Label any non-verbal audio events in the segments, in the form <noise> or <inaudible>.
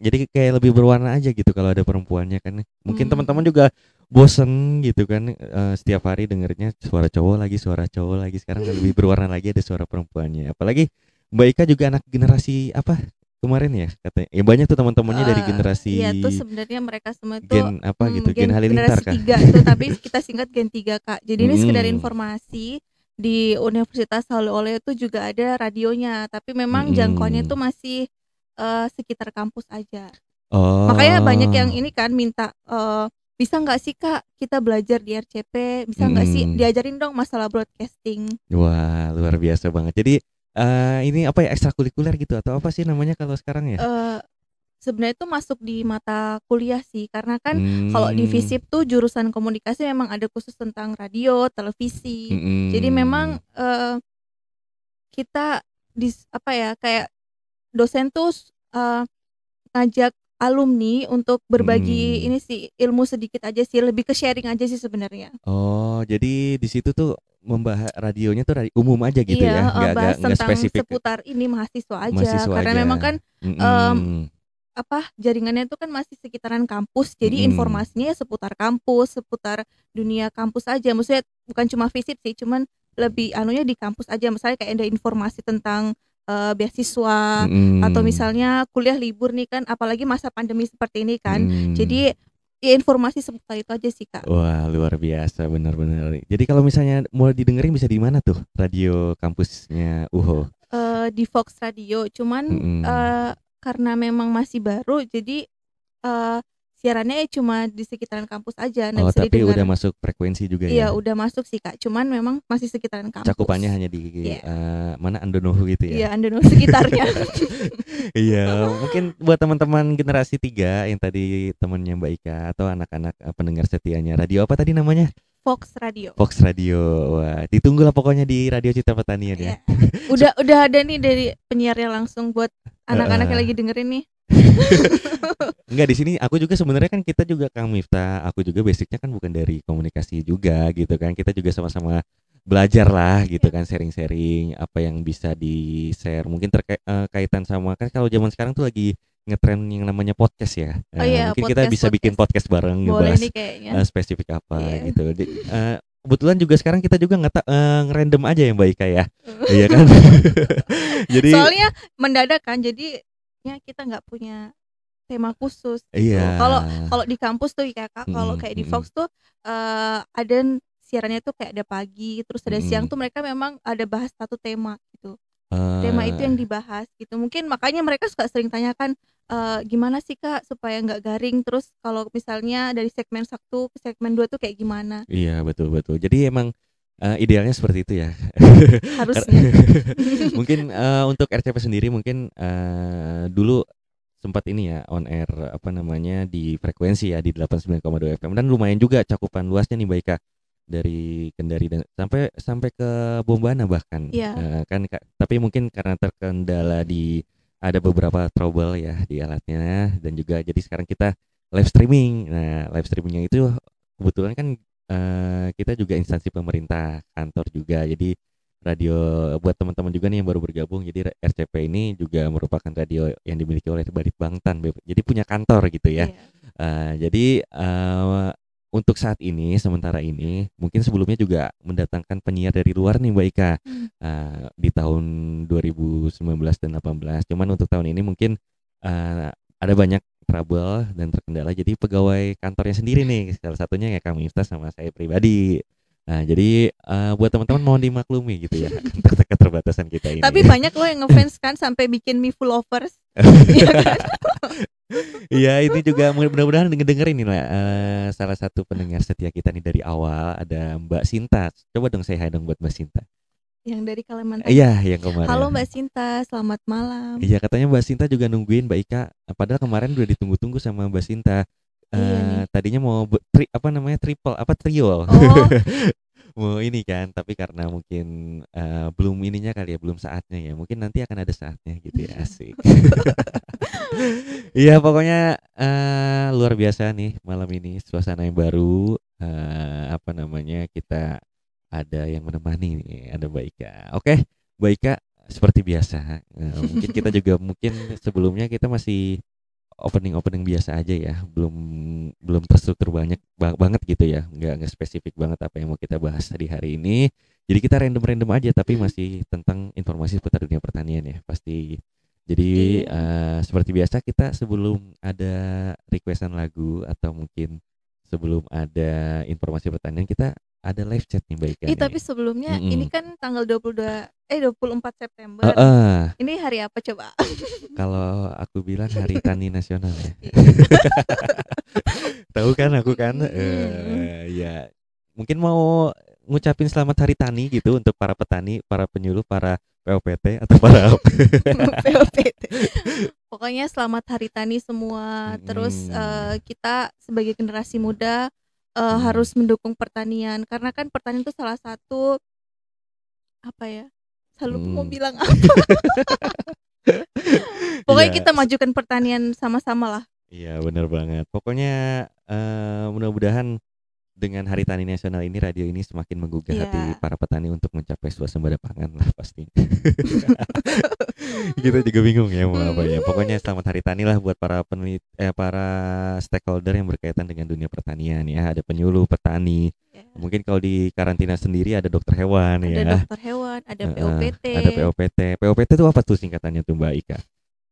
jadi kayak lebih berwarna aja gitu kalau ada perempuannya kan. Mungkin Hmm. teman-teman juga bosen gitu kan eh, setiap hari dengernya suara cowok lagi, suara cowok lagi. Sekarang lebih berwarna lagi ada suara perempuannya. Apalagi Mbak Ika juga anak generasi apa? Kemarin ya katanya. Ya banyak tuh teman-temannya dari Eh, generasi Iya tuh sebenarnya mereka semua itu gen apa hmm, gitu, gen, halilintar generasi kah? tiga tuh tapi kita singkat gen 3 kak. Jadi ini sekedar Mm-mm. informasi di Universitas Halu Oleo itu juga ada radionya, tapi memang Mm-mm. jangkauannya itu masih eh, sekitar kampus aja. Oh. Makanya banyak yang ini kan minta eh, bisa nggak sih kak kita belajar di RCP, bisa nggak sih Mm-mm. diajarin dong masalah broadcasting. Wah, luar biasa banget. Jadi eh ini apa ya ekstrakurikuler gitu atau apa sih namanya kalau sekarang ya? Eh, sebenarnya itu masuk di mata kuliah sih, karena kan kalau di Hmm, FISIP tuh jurusan komunikasi memang ada khusus tentang radio, televisi. mm-mm. Jadi memang eh, kita di apa ya kayak dosen tuh eh, ngajak alumni untuk berbagi Hmm. ini sih ilmu sedikit aja sih, lebih ke sharing aja sih sebenarnya. Oh, jadi di situ tuh membahas radionya tuh radio umum aja gitu iya, ya, eh, nggak bahas nggak tentang spesifik seputar ini mahasiswa aja, mahasiswa karena aja. memang kan Mm-mm. apa jaringannya itu kan masih sekitaran kampus, jadi Mm-mm. informasinya ya seputar kampus, seputar dunia kampus aja. Maksudnya bukan cuma FISIP sih, cuman lebih anunya di kampus aja. Misalnya kayak ada informasi tentang eh, beasiswa Mm-mm. atau misalnya kuliah libur nih kan, apalagi masa pandemi seperti ini kan. Mm. Jadi ya informasi seputar itu aja sih kak. Wah, luar biasa benar-benar. Jadi kalau misalnya mau didengerin bisa di mana tuh? Radio kampusnya UHO. Eh, di Fox Radio, cuman Mm-mm. eh, karena memang masih baru, jadi eh, siarannya ya cuma di sekitaran kampus aja. Nah, Oh, bisa tapi didengar. udah masuk frekuensi juga Iya ya. udah masuk sih kak, cuman memang masih sekitaran kampus. Cakupannya hanya di Iya. eh, mana Andonohu gitu Iya ya. Andono <laughs> sekitarnya. <laughs> Iya, mungkin buat teman-teman generasi tiga yang tadi temannya Mbak Ika atau anak-anak eh, pendengar setianya radio apa tadi namanya? Fox Radio. Fox Radio. Wah, ditunggu lah pokoknya di Radio Cita Pertanian ya. Iya. Udah udah ada nih dari penyiarnya langsung buat <laughs> anak-anak yang Eh. lagi dengerin nih. <laughs> Enggak di sini aku juga sebenarnya kan kita juga Kang Miftah, aku juga basicnya kan bukan dari komunikasi juga gitu kan. Kita juga sama-sama belajar lah gitu Iya. kan sharing-sharing apa yang bisa di-share. Mungkin terkaitan sama kan kalau zaman sekarang tuh lagi ngetren yang namanya podcast ya. Oh Eh, iya, mungkin kita podcast, bisa bikin podcast bareng Boleh ngebahas nih kayaknya. eh, spesifik apa Iya. gitu. Di- eh, kebetulan juga sekarang kita juga nggak uh, ngerandom aja ya Mbak Ika ya. <laughs> Iya kan? <laughs> Jadi Soalnya mendadak kan, jadi ya kita nggak punya tema khusus. gitu. iya. Kalau kalau di kampus tuh kayak kak, kalau kayak di. Fox tuh eh, ada siarannya tuh kayak ada pagi, terus ada siang tuh mereka memang ada bahas satu tema gitu. tema itu yang dibahas gitu mungkin makanya mereka suka sering tanyakan eh, gimana sih kak supaya nggak garing terus kalau misalnya dari segmen satu ke segmen dua tuh kayak gimana Iya betul betul. Jadi emang eh, idealnya seperti itu ya. harusnya <laughs> mungkin eh, untuk RCP sendiri mungkin eh, dulu sempat ini ya on air apa namanya di frekuensi ya di 89,2 FM dan lumayan juga cakupan luasnya nih Baika dari Kendari dan sampai sampai ke Bombana bahkan Iya. Eh, kan tapi mungkin karena terkendala di ada beberapa trouble ya di alatnya dan juga jadi sekarang kita live streaming. Nah, live streamingnya itu kebetulan kan eh, kita juga instansi pemerintah, kantor juga. Jadi radio buat teman-teman juga nih yang baru bergabung. Jadi RCP ini juga merupakan radio yang dimiliki oleh Barit Bangtan. Jadi punya kantor gitu ya. Iya. Eh, jadi eh, untuk saat ini sementara ini mungkin sebelumnya juga mendatangkan penyiar dari luar nih Mbak Ika Hmm. Eh, di tahun 2019 dan 18. Cuman untuk tahun ini mungkin eh, ada banyak trouble dan terkendala jadi pegawai kantornya sendiri nih salah satunya ya kami Miftah sama saya pribadi. Nah, jadi eh, buat teman-teman mohon dimaklumi gitu ya <laughs> keterbatasan kita ini. tapi banyak loh yang ngefans kan sampai bikin me full lovers <laughs> Iya ini juga mudah-mudahan denger ini lah eh, salah satu pendengar setia kita nih dari awal ada Mbak Sinta. Coba dong saya hai dong buat Mbak Sinta. Yang dari Kalimantan Iya yang kemarin. halo Mbak Sinta selamat malam Iya katanya Mbak Sinta juga nungguin Mbak Ika. Padahal kemarin udah ditunggu-tunggu sama Mbak Sinta. Eh, Iya nih. tadinya mau tri, apa namanya triple apa trio oh <laughs> mau ini kan tapi karena mungkin eh, belum ininya kali ya belum saatnya ya mungkin nanti akan ada saatnya gitu ya asik <laughs> iya pokoknya eh, luar biasa nih malam ini suasana yang baru eh, apa namanya kita ada yang menemani nih ada Mbak Ika oke Mbak Ika seperti biasa eh, mungkin kita juga mungkin sebelumnya kita masih opening opening biasa aja ya belum belum terstruktur banyak ba- banget gitu ya nggak nggak spesifik banget apa yang mau kita bahas di hari ini. Jadi kita random random aja tapi masih tentang informasi seputar dunia pertanian ya pasti. Jadi eh, seperti biasa kita sebelum ada requestan lagu atau mungkin sebelum ada informasi pertanian kita ada live chat nih baik Ih, tapi sebelumnya Mm-mm. ini kan tanggal 22 eh 24 September. Heeh. Ini hari apa coba? <laughs> kalau aku bilang hari tani nasional ya <laughs> tahu kan aku kan Mm. eh ya mungkin mau ngucapin selamat hari tani gitu untuk para petani para penyuluh para POPT atau para <laughs> POPT. Pokoknya selamat Hari Tani semua. Terus Mm-mm. eh, kita sebagai generasi muda eh, Mm. harus mendukung pertanian karena kan pertanian itu salah satu apa ya? Selalu mau Mm. bilang <laughs> apa? Pokoknya Iya. kita majukan pertanian sama-sama lah. Iya benar banget. Pokoknya eh, mudah-mudahan dengan Hari Tani Nasional ini radio ini semakin menggugah Iya. hati para petani untuk mencapai swasembada pangan lah pasti. <laughs> Kita juga bingung ya mau apa ya. Pokoknya selamat Hari Tani lah buat para peneliti eh, para stakeholder yang berkaitan dengan dunia pertanian ya. Ada penyuluh petani. Ya. Mungkin kalau di karantina sendiri ada dokter hewan Ada ya. dokter hewan, ada POPT. Ada POPT. POPT itu apa tuh singkatannya tuh Mbak Ika?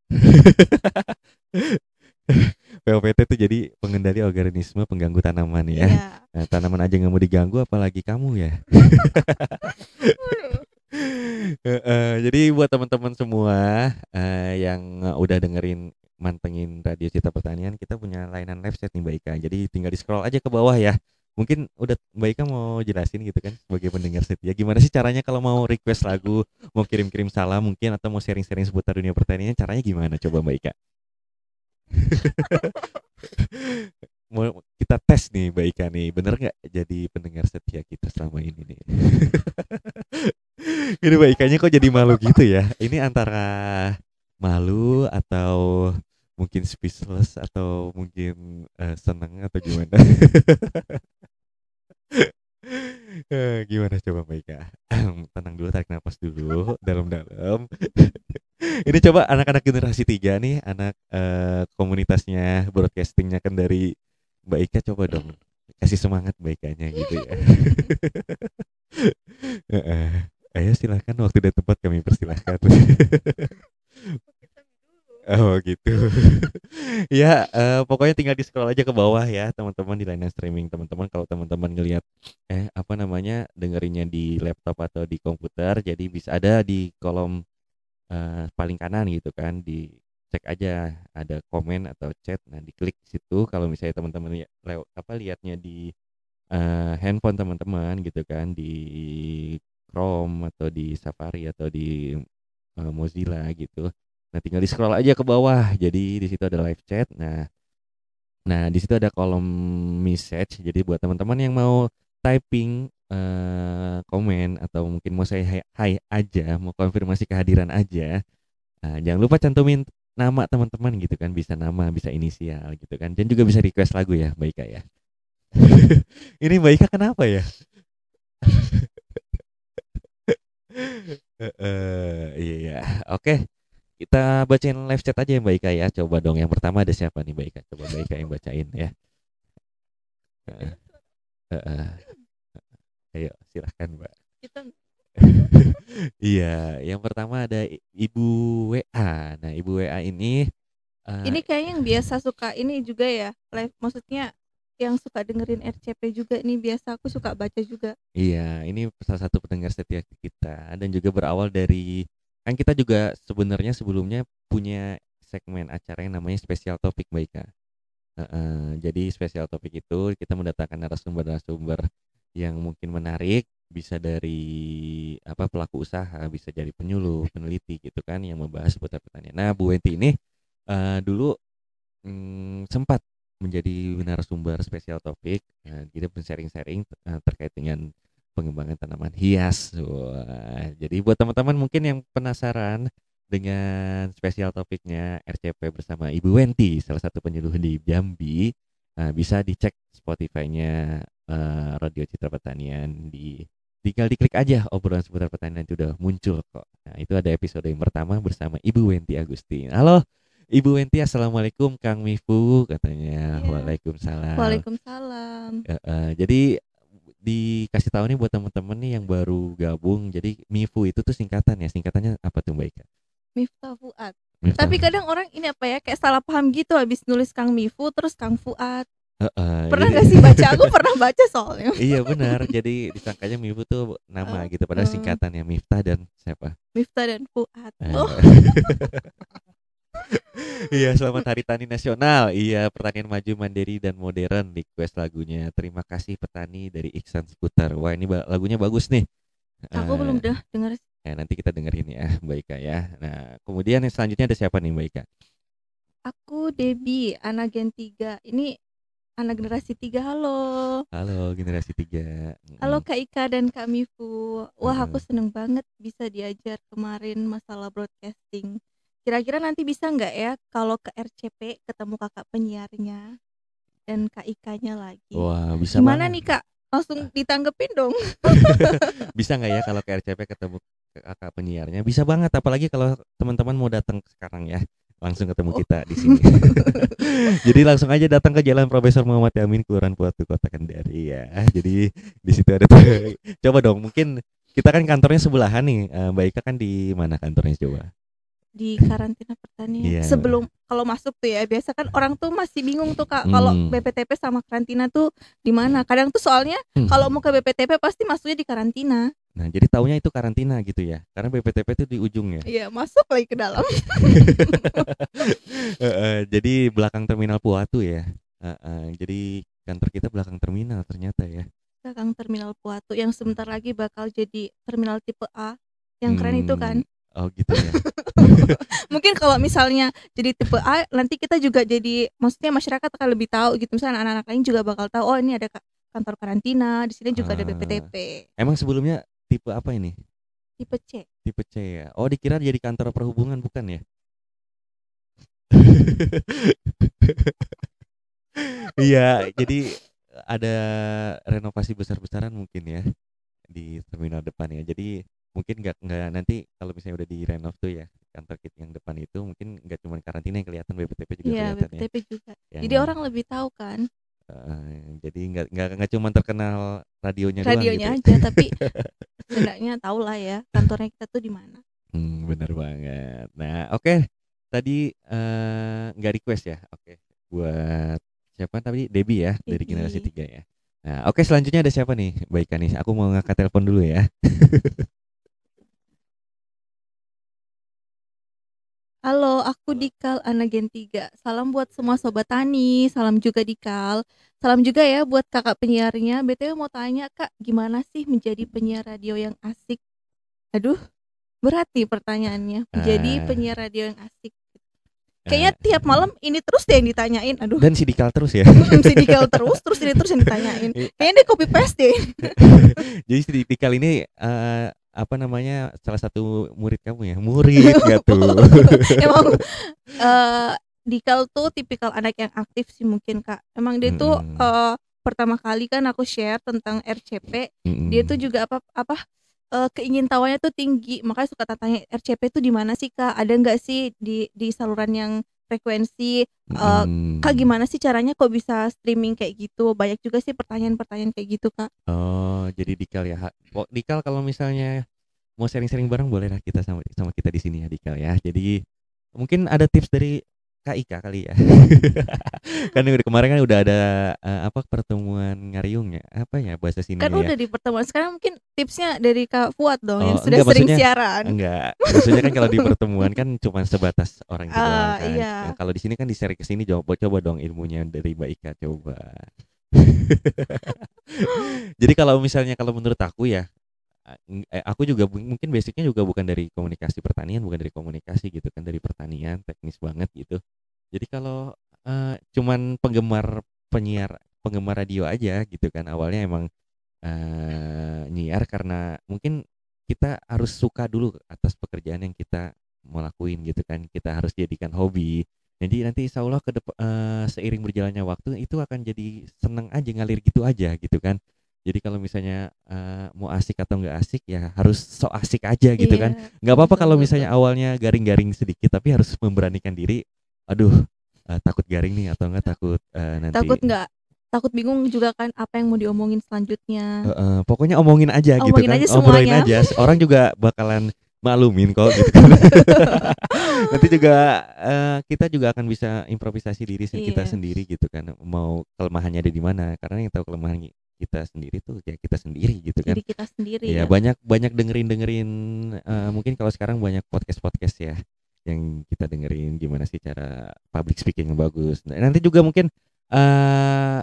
<laughs> POPT itu jadi pengendali organisme pengganggu tanaman ya. Iya. <laughs> Nah, tanaman aja nggak mau diganggu apalagi kamu ya. <laughs> Heeh, jadi buat teman-teman semua eh, yang udah dengerin mantengin radio Cita Pertanian, kita punya layanan live chat nih Mbak Ika. Jadi tinggal di scroll aja ke bawah ya. Mungkin udah Mbak Ika mau jelasin gitu kan sebagai pendengar setia. Gimana sih caranya kalau mau request lagu, mau kirim-kirim salam mungkin atau mau sharing-sharing seputar dunia pertanian, caranya gimana coba Mbak Ika? <laughs> mau kita tes nih Mbak Ika nih, bener nggak jadi pendengar setia kita selama ini nih? <laughs> Ini Mbak Ikanya kok jadi malu gitu ya? Ini antara malu atau mungkin speechless atau mungkin eh, senang atau gimana? <laughs> Eh, gimana coba Mbak Ika? Tenang dulu, tarik nafas dulu, dalam-dalam. Ini coba anak-anak generasi tiga nih, anak eh, komunitasnya broadcastingnya kan dari Mbak Ika coba dong kasih semangat Mbak Ikanya gitu ya. <laughs> Ayo silahkan waktu dan tempat kami persilahkan. <laughs> oh gitu. <laughs> ya eh, pokoknya tinggal di scroll aja ke bawah ya teman-teman di layanan streaming teman-teman kalau teman-teman ngelihat eh apa namanya dengerinnya di laptop atau di komputer jadi bisa ada di kolom eh, paling kanan gitu kan di cek aja ada komen atau chat. Nah diklik situ. Kalau misalnya teman-teman ya, apa lihatnya di eh, handphone teman-teman gitu kan di Chrome atau di Safari atau di eh, Mozilla gitu. Nah tinggal di scroll aja ke bawah. Jadi di situ ada live chat. Nah nah di situ ada kolom message. Jadi buat teman-teman yang mau typing eh, komen atau mungkin mau saya hai, hai aja mau konfirmasi kehadiran aja Nah, jangan lupa cantumin nama teman-teman gitu kan bisa nama bisa inisial gitu kan dan juga bisa request lagu ya Mbak Ika ya. <laughs> Ini Mbak Ika kenapa ya? <laughs> Eh, iya oke kita bacain live chat aja ya Mbak Ika ya. Coba dong yang pertama ada siapa nih Mbak Ika? Coba Mbak Ika yang bacain ya. Heeh. Heeh. Ayo silahkan Mbak. Kita <laughs> iya yang pertama ada Ibu WA nah Ibu WA ini eh, ini kayaknya yang biasa suka ini juga ya live maksudnya yang suka dengerin RCP juga ini biasa aku suka baca juga. Iya, ini salah satu pendengar setia kita dan juga berawal dari kan kita juga sebenarnya sebelumnya punya segmen acara yang namanya spesial topik Mbak Ika. Heeh, jadi spesial topik itu kita mendatangkan narasumber-narasumber yang mungkin menarik, bisa dari apa pelaku usaha, bisa dari penyuluh, peneliti gitu kan yang membahas seputar pertanian. Nah, Bu Wenti ini eh, dulu mm, sempat menjadi narasumber spesial topik. Nah, kita pun sharing-sharing eh, terkait dengan pengembangan tanaman hias. Wah, jadi buat teman-teman mungkin yang penasaran dengan spesial topiknya RCP bersama Ibu Wenti, salah satu penyuluh di Jambi, nah, bisa dicek Spotify-nya eh, Radio Citra Pertanian di tinggal diklik aja obrolan seputar pertanian itu udah muncul kok. Nah, itu ada episode yang pertama bersama Ibu Wenti Agustin. Halo Ibu Wenti assalamualaikum Kang Mifu katanya. Iya. Waalaikumsalam. Waalaikumsalam. Eh, eh, jadi dikasih tahu nih buat teman-teman nih yang baru gabung. Jadi Mifu itu tuh singkatan ya. Singkatannya apa tuh Mbak Ika? Miftah Fuad. Miftah. Tapi kadang orang ini apa ya kayak salah paham gitu habis nulis Kang Mifu terus Kang Fuad. Eh, eh, Pernah jadi- nggak sih baca? Aku <laughs> pernah baca soalnya. Iya benar. Jadi disangkanya Mifu tuh nama Eh, gitu. Padahal eh. singkatannya Miftah dan siapa? Miftah dan Fuad. Eh. Oh, <laughs> Iya, selamat Hari Tani Nasional. Iya, pertanian maju, mandiri dan modern. Request lagunya. Terima kasih petani dari Iksan Skuter. Wah, ini lagunya bagus nih. aku Eh, belum udah dengar Ya, nanti kita dengerin ya, <laughs> Mbak Ika ya. Nah, kemudian yang selanjutnya ada siapa nih, Mbak Ika? Aku Debbie, anak Gen 3. Ini anak generasi 3. Halo. Halo, generasi 3. Halo Kak Ika dan Kak Mifu. Wah, aku Mm. seneng banget bisa diajar kemarin masalah broadcasting. Kira-kira nanti bisa nggak ya kalau ke RCP ketemu kakak penyiarnya dan Kak Ikanya lagi. Wah, bisa Gimana banget. nih Kak? Langsung ditanggepin dong. <laughs> Bisa nggak ya kalau ke RCP ketemu ke kakak penyiarnya? Bisa banget, apalagi kalau teman-teman mau datang sekarang ya. Langsung ketemu Oh. kita di sini. <laughs> Jadi langsung aja datang ke Jalan Profesor Muhammad Yamin, Kelurahan Puatu, Kota Kendari ya. Jadi di situ ada tuh. <laughs> Coba dong, mungkin kita kan kantornya sebelahan nih. Eh, Mbak Ika kan di mana kantornya coba? Di karantina pertanian. Iya. Sebelum kalau masuk tuh ya, biasa kan orang tuh masih bingung tuh Kak kalau Hmm. BPTP sama karantina tuh di mana. Kadang tuh soalnya Hmm. kalau mau ke BPTP pasti masuknya di karantina. Nah, jadi taunya itu karantina gitu ya. Karena BPTP itu di ujung ya. Iya, masuk lagi ke dalam. <laughs> Eh, eh, jadi belakang terminal Puatu ya. Eh, eh, jadi kantor kita belakang terminal ternyata ya. belakang terminal Puatu yang sebentar lagi bakal jadi terminal tipe A yang keren itu kan Hmm, Oh gitu ya. <laughs> mungkin kalau misalnya jadi tipe A nanti kita juga jadi maksudnya masyarakat akan lebih tahu gitu misalnya anak-anak lain juga bakal tahu oh ini ada ka- kantor karantina di sini juga ada Ah. BPTP Emang sebelumnya tipe apa ini? tipe C Tipe C ya. Oh dikira jadi kantor perhubungan bukan ya? <laughs> Iya, jadi ada renovasi besar-besaran mungkin ya di terminal depan ya. Jadi mungkin nggak nggak nanti kalau misalnya udah direnov tuh ya kantor kita yang depan itu mungkin nggak cuma karantina yang kelihatan BPTP juga Iya kelihatan ya. BPTP juga Yang, jadi orang lebih tahu kan eh, jadi nggak nggak nggak cuma terkenal radionya, doang radionya gitu. aja tapi <laughs> setidaknya tahu lah ya kantornya kita tuh di mana Hmm, bener banget. Nah, oke. Tadi eh, nggak request ya. Oke. Buat siapa tadi? Debbie ya dari Debbie. generasi 3 ya. Nah, oke selanjutnya ada siapa nih? Baik nih. Aku mau ngangkat telepon dulu ya. <laughs> Halo, aku Dikal anak Gen 3. Salam buat semua sobat tani, salam juga Dikal. Salam juga ya buat kakak penyiarnya. BTW mau tanya Kak, gimana sih menjadi penyiar radio yang asik? Aduh, berat nih pertanyaannya. Menjadi Ah. penyiar radio yang asik. Kayaknya Eh, tiap malam ini terus deh yang ditanyain. Aduh, dan si Dikal terus ya. mm, si Dikal <laughs> terus, terus ini terus yang ditanyain. Kayaknya dia copy paste deh. <laughs> Jadi si Dikal ini eh, apa namanya salah satu murid kamu ya? Murid nggak tuh? <laughs> Emang eh Dikal tuh tipikal anak yang aktif sih mungkin Kak. Emang dia tuh Mm-mm. eh, pertama kali kan aku share tentang RCP, Mm-mm. dia tuh juga apa apa eh, keingintahuannya tuh tinggi. Makanya suka tanya RCP tuh di mana sih Kak? Ada nggak sih di di saluran yang frekuensi? eh, Mm-mm. Kak gimana sih caranya kok bisa streaming kayak gitu? Banyak juga sih pertanyaan-pertanyaan kayak gitu Kak. Oh, jadi Dikal ya. Kok Dikal kalau misalnya mau sharing-sharing bareng boleh lah kita sama sama kita di sini ya Dikal ya. Jadi mungkin ada tips dari Kak Ika kali ya. <laughs> kan udah kemarin kan udah ada eh, apa pertemuan ngariung ya. Apa ya bahasa sini Kan ya? udah di pertemuan sekarang mungkin tipsnya dari Kak Fuad dong yang Oh, sudah enggak, sering siaran. Enggak, <laughs> maksudnya kan kalau di pertemuan kan cuma sebatas orang itu Ah, doang kan. iya. Nah, kalau di sini kan di share ke sini coba coba dong ilmunya dari Mbak Ika coba. <laughs> Jadi kalau misalnya kalau menurut aku ya eh, aku juga mungkin basicnya juga bukan dari komunikasi pertanian, bukan dari komunikasi gitu kan dari pertanian, teknis banget gitu. Jadi kalau eh, cuman penggemar penyiar, penggemar radio aja gitu kan awalnya emang eh, nyiar karena mungkin kita harus suka dulu atas pekerjaan yang kita mau lakuin gitu kan. Kita harus jadikan hobi. Jadi nanti insya Allah ke dep- eh, seiring berjalannya waktu itu akan jadi seneng aja ngalir gitu aja gitu kan. Jadi kalau misalnya eh, mau asik atau nggak asik ya harus so asik aja gitu Iya, kan. Nggak apa-apa kalau misalnya awalnya garing-garing sedikit tapi harus memberanikan diri aduh eh, takut garing nih atau enggak takut eh, nanti Takut nggak takut bingung juga kan apa yang mau diomongin selanjutnya. Eh, eh, pokoknya omongin aja gitu Omongin kan aja obrolin semuanya. aja <laughs> orang juga bakalan maklumin kok gitu kan <laughs> nanti juga eh, kita juga akan bisa improvisasi diri sen- kita Iya. sendiri gitu kan mau kelemahannya ada di mana karena yang tahu kelemahan kita sendiri tuh ya kita sendiri gitu kan Diri kita sendiri ya ya. banyak banyak dengerin dengerin eh, mungkin kalau sekarang banyak podcast podcast ya yang kita dengerin gimana sih cara public speaking yang bagus nah, nanti juga mungkin eh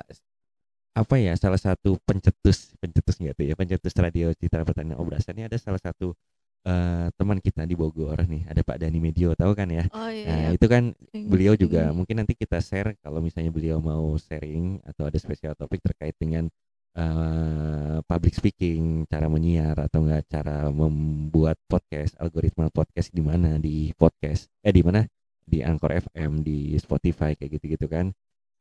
apa ya salah satu pencetus pencetus nggak tuh ya pencetus radio Citra Pertanian Obrasan ini ada salah satu eh, teman kita di Bogor nih ada Pak Dani Medio tahu kan ya Oh iya. nah iya. itu kan Sering- beliau juga mungkin nanti kita share kalau misalnya beliau mau sharing atau ada spesial topik terkait dengan eh, public speaking, cara menyiar atau enggak cara membuat podcast, algoritma podcast di mana di podcast eh di mana di Anchor FM, di Spotify kayak gitu-gitu kan.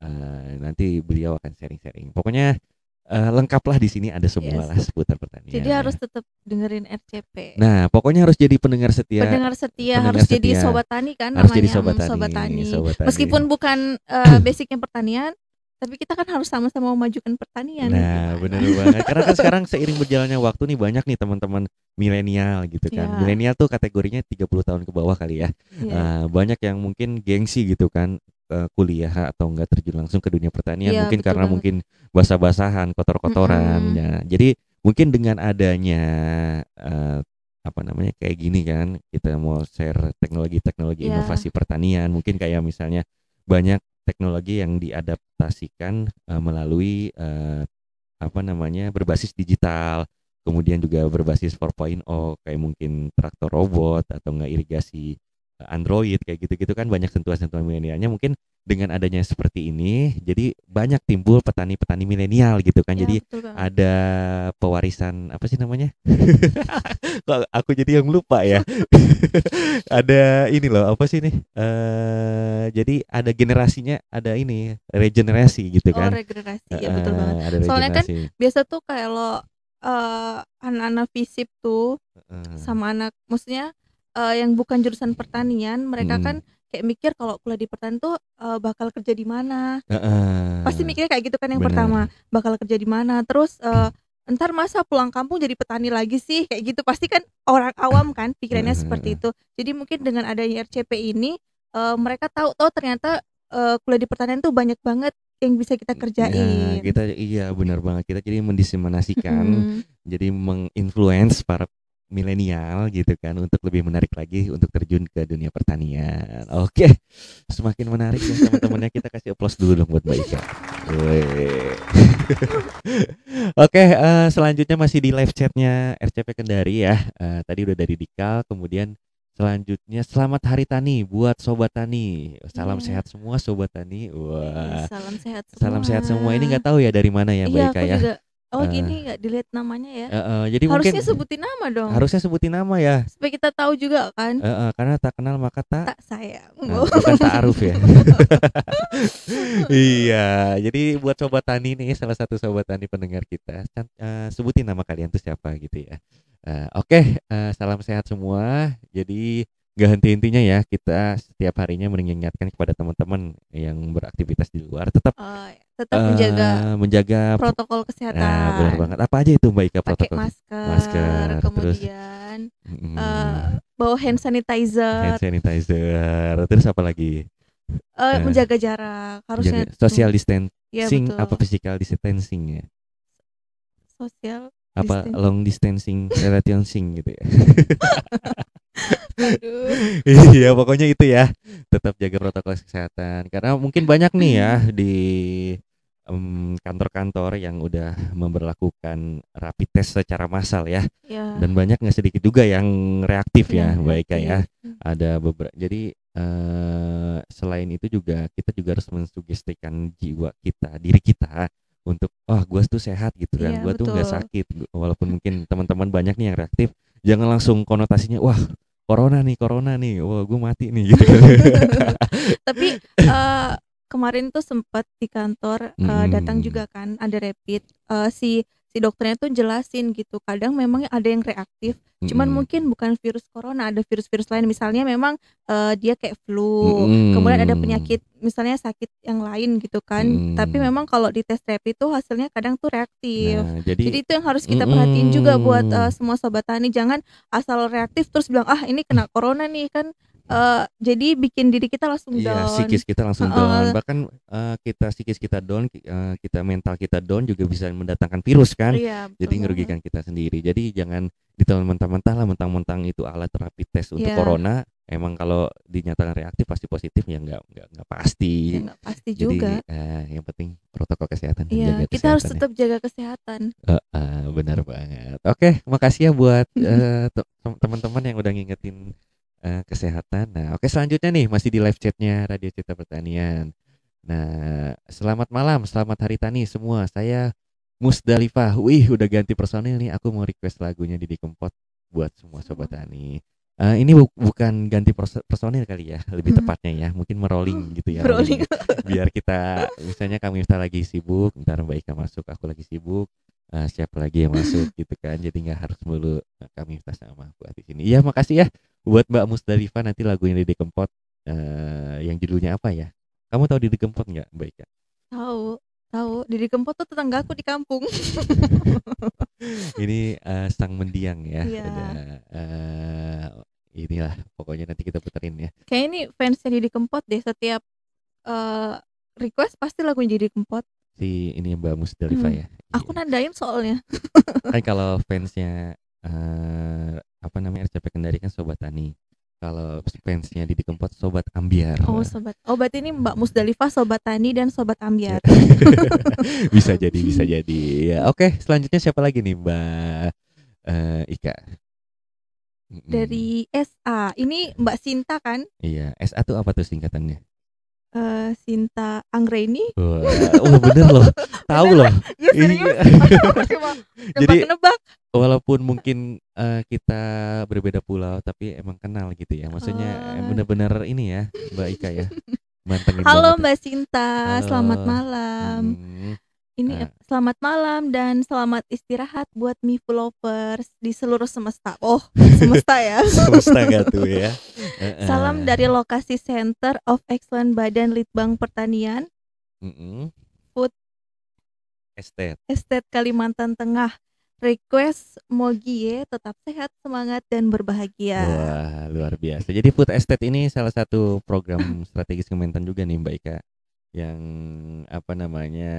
Eh, nanti beliau akan sharing-sharing. Pokoknya eh, lengkaplah di sini ada semua Yes. lah seputar pertanian. Jadi harus tetap dengerin RCP. Nah, pokoknya harus jadi pendengar setia. Pendengar setia pendengar harus jadi setia. sobat tani kan harus namanya. jadi sobat tani, sobat tani. sobat tani. Meskipun bukan eh, <clears throat> basicnya pertanian, tapi kita kan harus sama-sama memajukan pertanian. Nah, Gimana? bener banget. Karena kan sekarang seiring berjalannya waktu nih banyak nih teman-teman milenial gitu kan. Iya. Milenial tuh kategorinya 30 tahun ke bawah kali ya. Iya. Eh, banyak yang mungkin gengsi gitu kan ke kuliah atau enggak terjun langsung ke dunia pertanian Iya, mungkin karena banget. mungkin basah-basahan, kotor-kotoran Mm-mm. ya. Jadi mungkin dengan adanya eh, apa namanya kayak gini kan kita mau share teknologi-teknologi Iya. inovasi pertanian mungkin kayak misalnya banyak teknologi yang diadaptasikan eh, melalui eh, apa namanya berbasis digital kemudian juga berbasis 4.0 kayak mungkin traktor robot atau enggak irigasi eh, Android kayak gitu-gitu kan banyak sentuhan-sentuhan milenialnya. Mungkin dengan adanya seperti ini jadi banyak timbul petani-petani milenial gitu kan Ya, jadi betul banget. ada pewarisan apa sih namanya? <laughs> Kok aku jadi yang lupa ya. <laughs> ada ini loh apa sih nih? Eh jadi ada generasinya, ada ini regenerasi gitu Oh, kan. regenerasi ya betul banget. Ada Soalnya kan. Biasa tuh kalau eh, anak-anak FISIP tuh Heeh. sama anak maksudnya eh, yang bukan jurusan pertanian, mereka Mm-mm. kan kayak mikir kalau kuliah di pertanian tuh eh, bakal kerja di mana. Heeh. Pasti mikirnya kayak gitu kan yang Bener. pertama, bakal kerja di mana. Terus eh, ntar masa pulang kampung jadi petani lagi sih kayak gitu pasti kan orang awam kan pikirannya Heeh, seperti itu jadi mungkin dengan adanya RCP ini eh, mereka tahu tahu ternyata eh, kuliah di pertanian tuh banyak banget yang bisa kita Ya, kerjain kita iya benar banget kita jadi mendiseminasikan Mm. jadi menginfluence para milenial gitu kan untuk lebih menarik lagi untuk terjun ke dunia pertanian. Oke, semakin menarik ya teman-temannya kita kasih aplaus dulu dong buat Mbak Ika. <laughs> Oke, eh, selanjutnya masih di live chatnya RCP Kendari ya. Eh, tadi udah dari Dikal, kemudian selanjutnya selamat Hari Tani buat Sobat Tani. Salam Iya. sehat semua Sobat Tani. Wah, salam sehat semua salam sehat semua. Ini nggak tahu ya dari mana ya Mbak iya Ika aku ya. juga oh Eh. gini nggak dilihat namanya ya Eh, eh, jadi harusnya mungkin sebutin nama dong harusnya sebutin nama ya. supaya kita tahu juga kan Eh, eh, karena tak kenal maka tak tak sayang Nah, <laughs> bukan ta'aruf ya. <laughs> iya, jadi buat sobat tani nih salah satu sobat tani pendengar kita, eh, sebutin nama kalian tuh siapa gitu ya. Eh, Oke, eh, salam sehat semua. Jadi nggak henti-hentinya ya kita setiap harinya mengingatkan kepada teman-teman yang beraktivitas di luar tetap Oh, ya. tetap eh, menjaga menjaga protokol kesehatan Nah, benar banget. Apa aja itu Mbak Ika pakai protokol? masker, Masker, terus- kemudian Mm, eh, bawa hand sanitizer, hand sanitizer, terus apa lagi? eh, eh, menjaga jarak, harusnya Menjaga social distancing ya, apa physical distancing ya? sosial apa Distan- long distancing relationing gitu ya <laughs> <laughs> iya pokoknya itu ya. Tetap jaga protokol kesehatan. Karena mungkin banyak nih ya di em, kantor-kantor yang udah memberlakukan rapid test secara massal ya. Ya dan banyak nggak sedikit juga yang reaktif ya yang Mbak Ika ya. reaktif. ada beberapa jadi eh, selain itu juga kita juga harus mensugestikan jiwa kita diri kita untuk wah gua tuh sehat gitu kan. Iya, gua tuh nggak sakit walaupun mungkin teman-teman banyak nih yang reaktif jangan langsung konotasinya wah corona nih corona nih. Wah gue mati nih gitu kan. <laughs> Tapi eh, kemarin tuh sempat di kantor Mm. datang juga kan ada rapid. Eh, si si dokternya tuh jelasin gitu. Kadang memang ada yang reaktif cuman Mm-mm. mungkin bukan virus corona ada virus-virus lain. Misalnya memang eh, dia kayak flu Mm-mm. kemudian ada penyakit misalnya sakit yang lain gitu kan. Mm. tapi memang kalau di tes rapid tuh hasilnya kadang tuh reaktif. Nah, jadi, jadi itu yang harus kita perhatiin juga buat eh, semua sobat tani. Jangan asal reaktif terus bilang ah ini kena corona nih kan eh, jadi bikin diri kita langsung Iya, down psikis kita langsung Heeh. down. Bahkan eh, kita psikis kita down, eh, kita mental kita down juga bisa mendatangkan virus kan. Iya, betul Jadi banget. ngerugikan kita sendiri. Jadi jangan ditelan mentah-mentah lah, mentang-mentang itu alat rapid test untuk Iya. corona. Emang kalau dinyatakan reaktif pasti positif ya nggak nggak nggak pasti. Ya, nggak pasti Jadi juga eh, yang penting protokol kesehatan Iya, jaga kita harus ya. tetap jaga kesehatan. Eh, eh, benar banget. Oke, makasih ya buat <laughs> tem- teman-teman yang udah ngingetin eh, kesehatan. Nah, oke selanjutnya nih masih di live chatnya Radio Cita Pertanian. Nah, selamat malam, selamat hari tani semua. Saya Musdalifah. Wih, udah ganti personil nih. Aku mau request lagunya Didi Kempot buat semua sobat tani. Eh, ini bu- bukan ganti perso- personil kali ya, lebih Hmm. tepatnya ya. Mungkin merolling <gasps> gitu ya. Rolling. Biar kita misalnya kami Miftah lagi sibuk, ntar Mbak Ika masuk, aku lagi sibuk. eh, siapa lagi yang masuk gitu kan jadi nggak harus mulu kami Miftah sama aku di sini iya makasih ya buat Mbak Musdalifah nanti lagunya Didi Kempot eh, yang judulnya apa ya kamu tahu Didi Kempot nggak Mbak Ika Tahu, tahu. Didi Kempot tuh tetangga aku di kampung. <laughs> ini eh, sang mendiang ya Iya. Ada, eh, inilah pokoknya nanti kita puterin ya Kayak ini fansnya Didi Kempot deh. Setiap eh, request pasti lagu Didi Kempot. si ini Mbak Musdalifah Hmm. ya Aku Iya. nandain soalnya. kan kalau fansnya eh, apa namanya RCP Kendari kan Sobat Tani kalau fansnya Didi Kempot Sobat Ambiar Oh sobat. Oh berarti ini Mbak Musdalifah, Sobat Tani dan Sobat Ambiar. <laughs> bisa jadi bisa jadi ya oke selanjutnya siapa lagi nih Mbak eh, Ika. Dari SA. Ini Mbak Sinta kan? iya SA tuh apa tuh singkatannya Eh, Sinta Anggreni. Wah, oh bener loh <laughs> tahu loh Iya Iya. Cuma Jadi- nebak-nebak. Walaupun mungkin eh, kita berbeda pulau tapi emang kenal gitu ya maksudnya eh, Ah. bener-bener ini ya Mbak Ika ya mantengin Halo banget. Mbak Sinta, Halo. selamat malam. Hmm, Ini Ah. selamat malam dan selamat istirahat buat Mifu lovers di seluruh semesta. Oh, <laughs> semesta ya. semesta gak tuh ya. <laughs> Salam dari lokasi Center of Excellence Badan Litbang Pertanian, Mm-mm. Food. Estate Estate Kalimantan Tengah. Request Mogie tetap sehat, semangat dan berbahagia. Wah, luar biasa. Jadi Food Estate ini salah satu program <laughs> strategis Kementan juga nih Mbak Ika yang apa namanya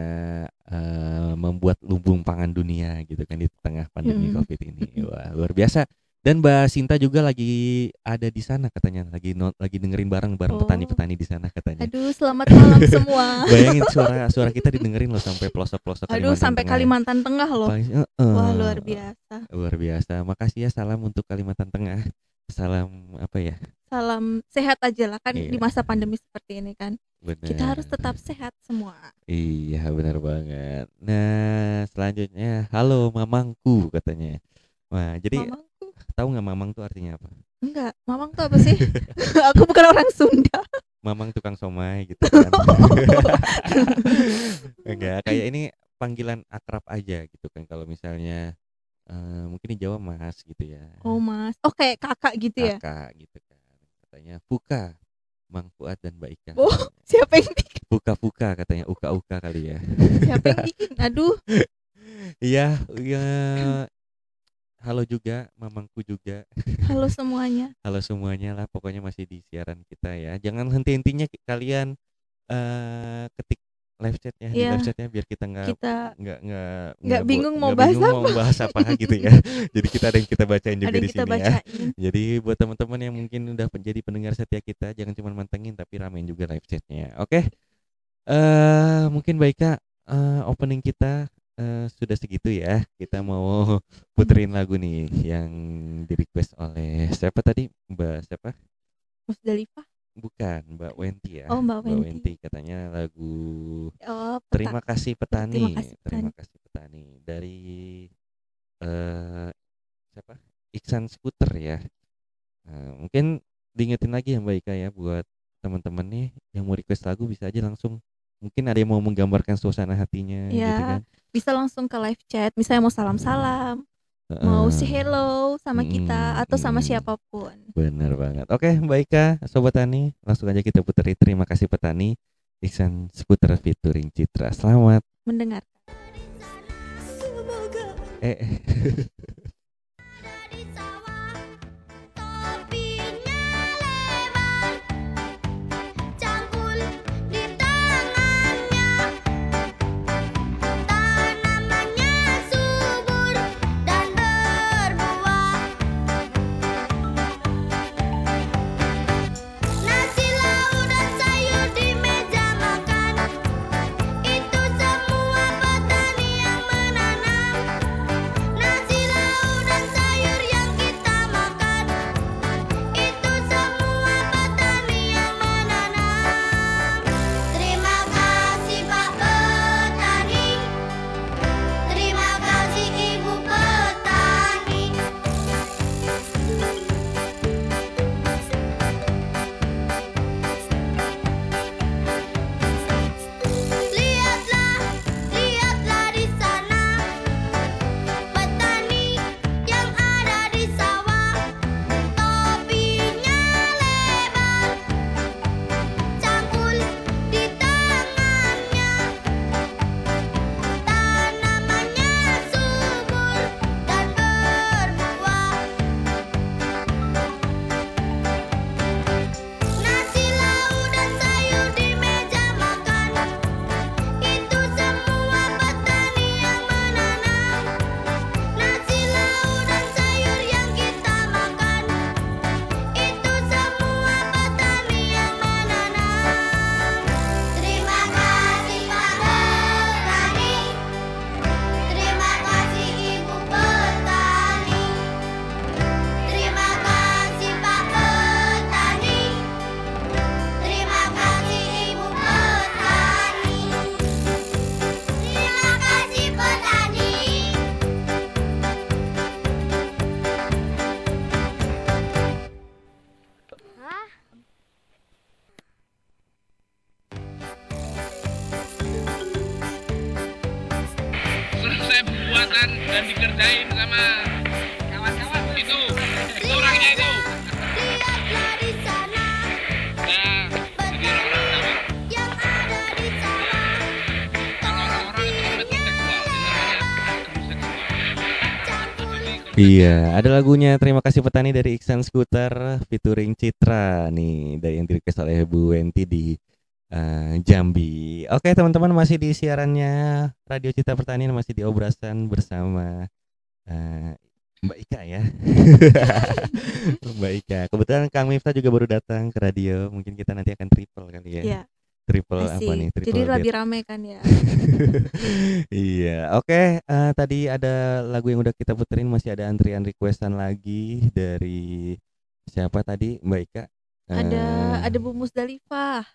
eh, membuat lumbung pangan dunia gitu kan di tengah pandemi Mm. Covid ini. Wah, luar biasa. Dan Mbak Sinta juga lagi ada di sana katanya, lagi not, lagi dengerin bareng bareng Oh. petani-petani di sana katanya. Aduh, selamat malam <laughs> semua. Bayangin suara suara kita didengerin loh sampai pelosok-pelosok Aduh, sampai Tengah. Kalimantan Tengah loh. Paling- heeh. Wah, luar biasa. Luar biasa. Makasih ya salam untuk Kalimantan Tengah. Salam apa ya? Salam sehat aja lah kan Iya. di masa pandemi seperti ini kan. Benar. Kita harus tetap sehat semua. Iya benar banget. Nah selanjutnya, halo mamangku katanya. Wah jadi Mamangku tahu nggak mamang tuh artinya apa? enggak, mamang tuh apa sih? <laughs> <laughs> Aku bukan orang Sunda. Mamang tukang somai gitu <laughs> kan. Enggak, kayak ini panggilan akrab aja gitu kan. Kalau misalnya eh, mungkin di Jawa mas gitu ya. Oh, Mas. Oh, kayak kakak gitu ya. Kakak gitu kan. Katanya Fuka, Mang Fuad dan Mbak Ika. Oh. Siapa yang bikin? Fuka-fuka katanya uka-uka kali ya. Siapa yang bikin? Aduh, Iya, iya. Halo juga, mamangku juga. halo <laughs> semuanya. Halo semuanya lah, pokoknya masih di siaran kita ya. Jangan henti-hentinya kalian eh ketik live chatnya di Iya. live chatnya biar kita nggak nggak nggak nggak bingung mau bahas bingung mau bahas apa <laughs> gitu ya. Jadi kita ada yang kita bacain juga ada di kita sini ya. bacain. Jadi buat teman-teman yang mungkin udah menjadi pendengar setia kita, jangan cuma mantengin tapi ramein juga live chatnya. Oke. Eh mungkin baiknya eh, opening kita eh, sudah segitu ya. Kita mau puterin lagu nih yang di request oleh siapa tadi? Mbak siapa? Musdalifah. Bukan, Mbak Wenti ya. Oh, Mbak Wenti. katanya lagu Oh, peta- Terima kasih petani. Terima kasih, Terima kasih petani dari eh siapa? Iksan Skuter ya. Nah, mungkin diingetin lagi ya Mbak Ika ya buat teman-teman nih yang mau request lagu bisa aja langsung mungkin ada yang mau menggambarkan suasana hatinya gitu Ya, kan. bisa langsung ke live chat misalnya mau salam-salam mau say hello sama kita Mm, atau sama mm. siapa pun Bener banget. Oke, Mbak Ika, Sobat Tani, langsung aja kita puteri. Terima kasih petani. Iksan seputar featuring Citra. Selamat. mendengar Eh, <laughs> Iya, ada lagunya Terima kasih petani dari Iksan Scooter featuring Citra nih dari yang direquest oleh Bu Wenti di eh, Jambi. Oke teman-teman masih di siarannya Radio Cita Pertanian masih di obrasan bersama eh, Mbak Ika ya. <laughs> Mbak Ika. Kebetulan Kang Miftah juga baru datang ke radio. Mungkin kita nanti akan triple kali ya. ya Triple apa asik nih? Triple jadi date. lebih rame kan ya <laughs> iya, oke. eh, tadi ada lagu yang udah kita puterin, masih ada antrian requestan lagi dari siapa tadi, Mbak Ika? ada Eh, ada Bu Musdalifah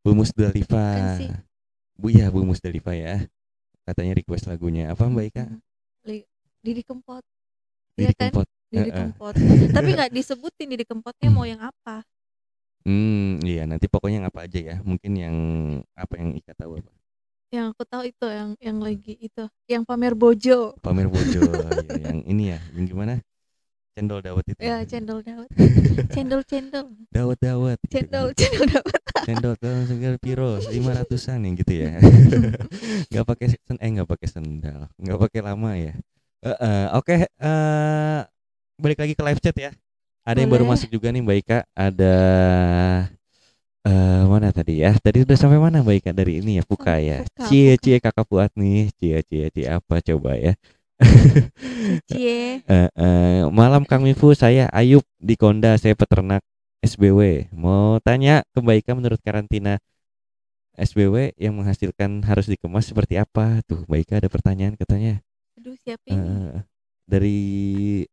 Bu Musdalifah. Kan. Bu ya, Bu Musdalifah ya. Katanya request lagunya apa, Mbak Ika? Didi Kempot Didi Iya kan? Kempot. Didi Heeh. Kempot tapi nggak disebutin Didi Kempotnya mau yang apa Hmm, iya nanti pokoknya yang apa aja ya. Mungkin yang apa yang Ika tahu apa? yang aku tahu itu yang yang lagi itu yang pamer bojo Pamer Bojo <laughs> ya, yang ini ya, yang gimana? Cendol dawet itu. ya cendol dawet <laughs> cendol cendol Dawet dawet. gitu. cendol cendol dawet <laughs> Cendol daun segar piro lima ratusan yang gitu ya. nggak pakai sen eh nggak pakai sendal, nggak pakai lama ya. Eh, eh, Oke, eh, balik lagi ke live chat ya. Ada yang baru Boleh. masuk juga nih Mbak Ika. Ada eh mana tadi ya? Tadi udah sampai mana Mbak Ika dari ini ya? Puka Sampai ya. Cie cie kakak puat nih. Cie cie cie apa coba ya? <laughs> cie Eh, eh, malam Kang Mifu, saya Ayub di Konda, saya peternak SBW. Mau tanya ke Mbak Ika menurut karantina SBW yang menghasilkan harus dikemas seperti apa? Tuh Mbak Ika ada pertanyaan katanya. aduh siapa ini Eh, dari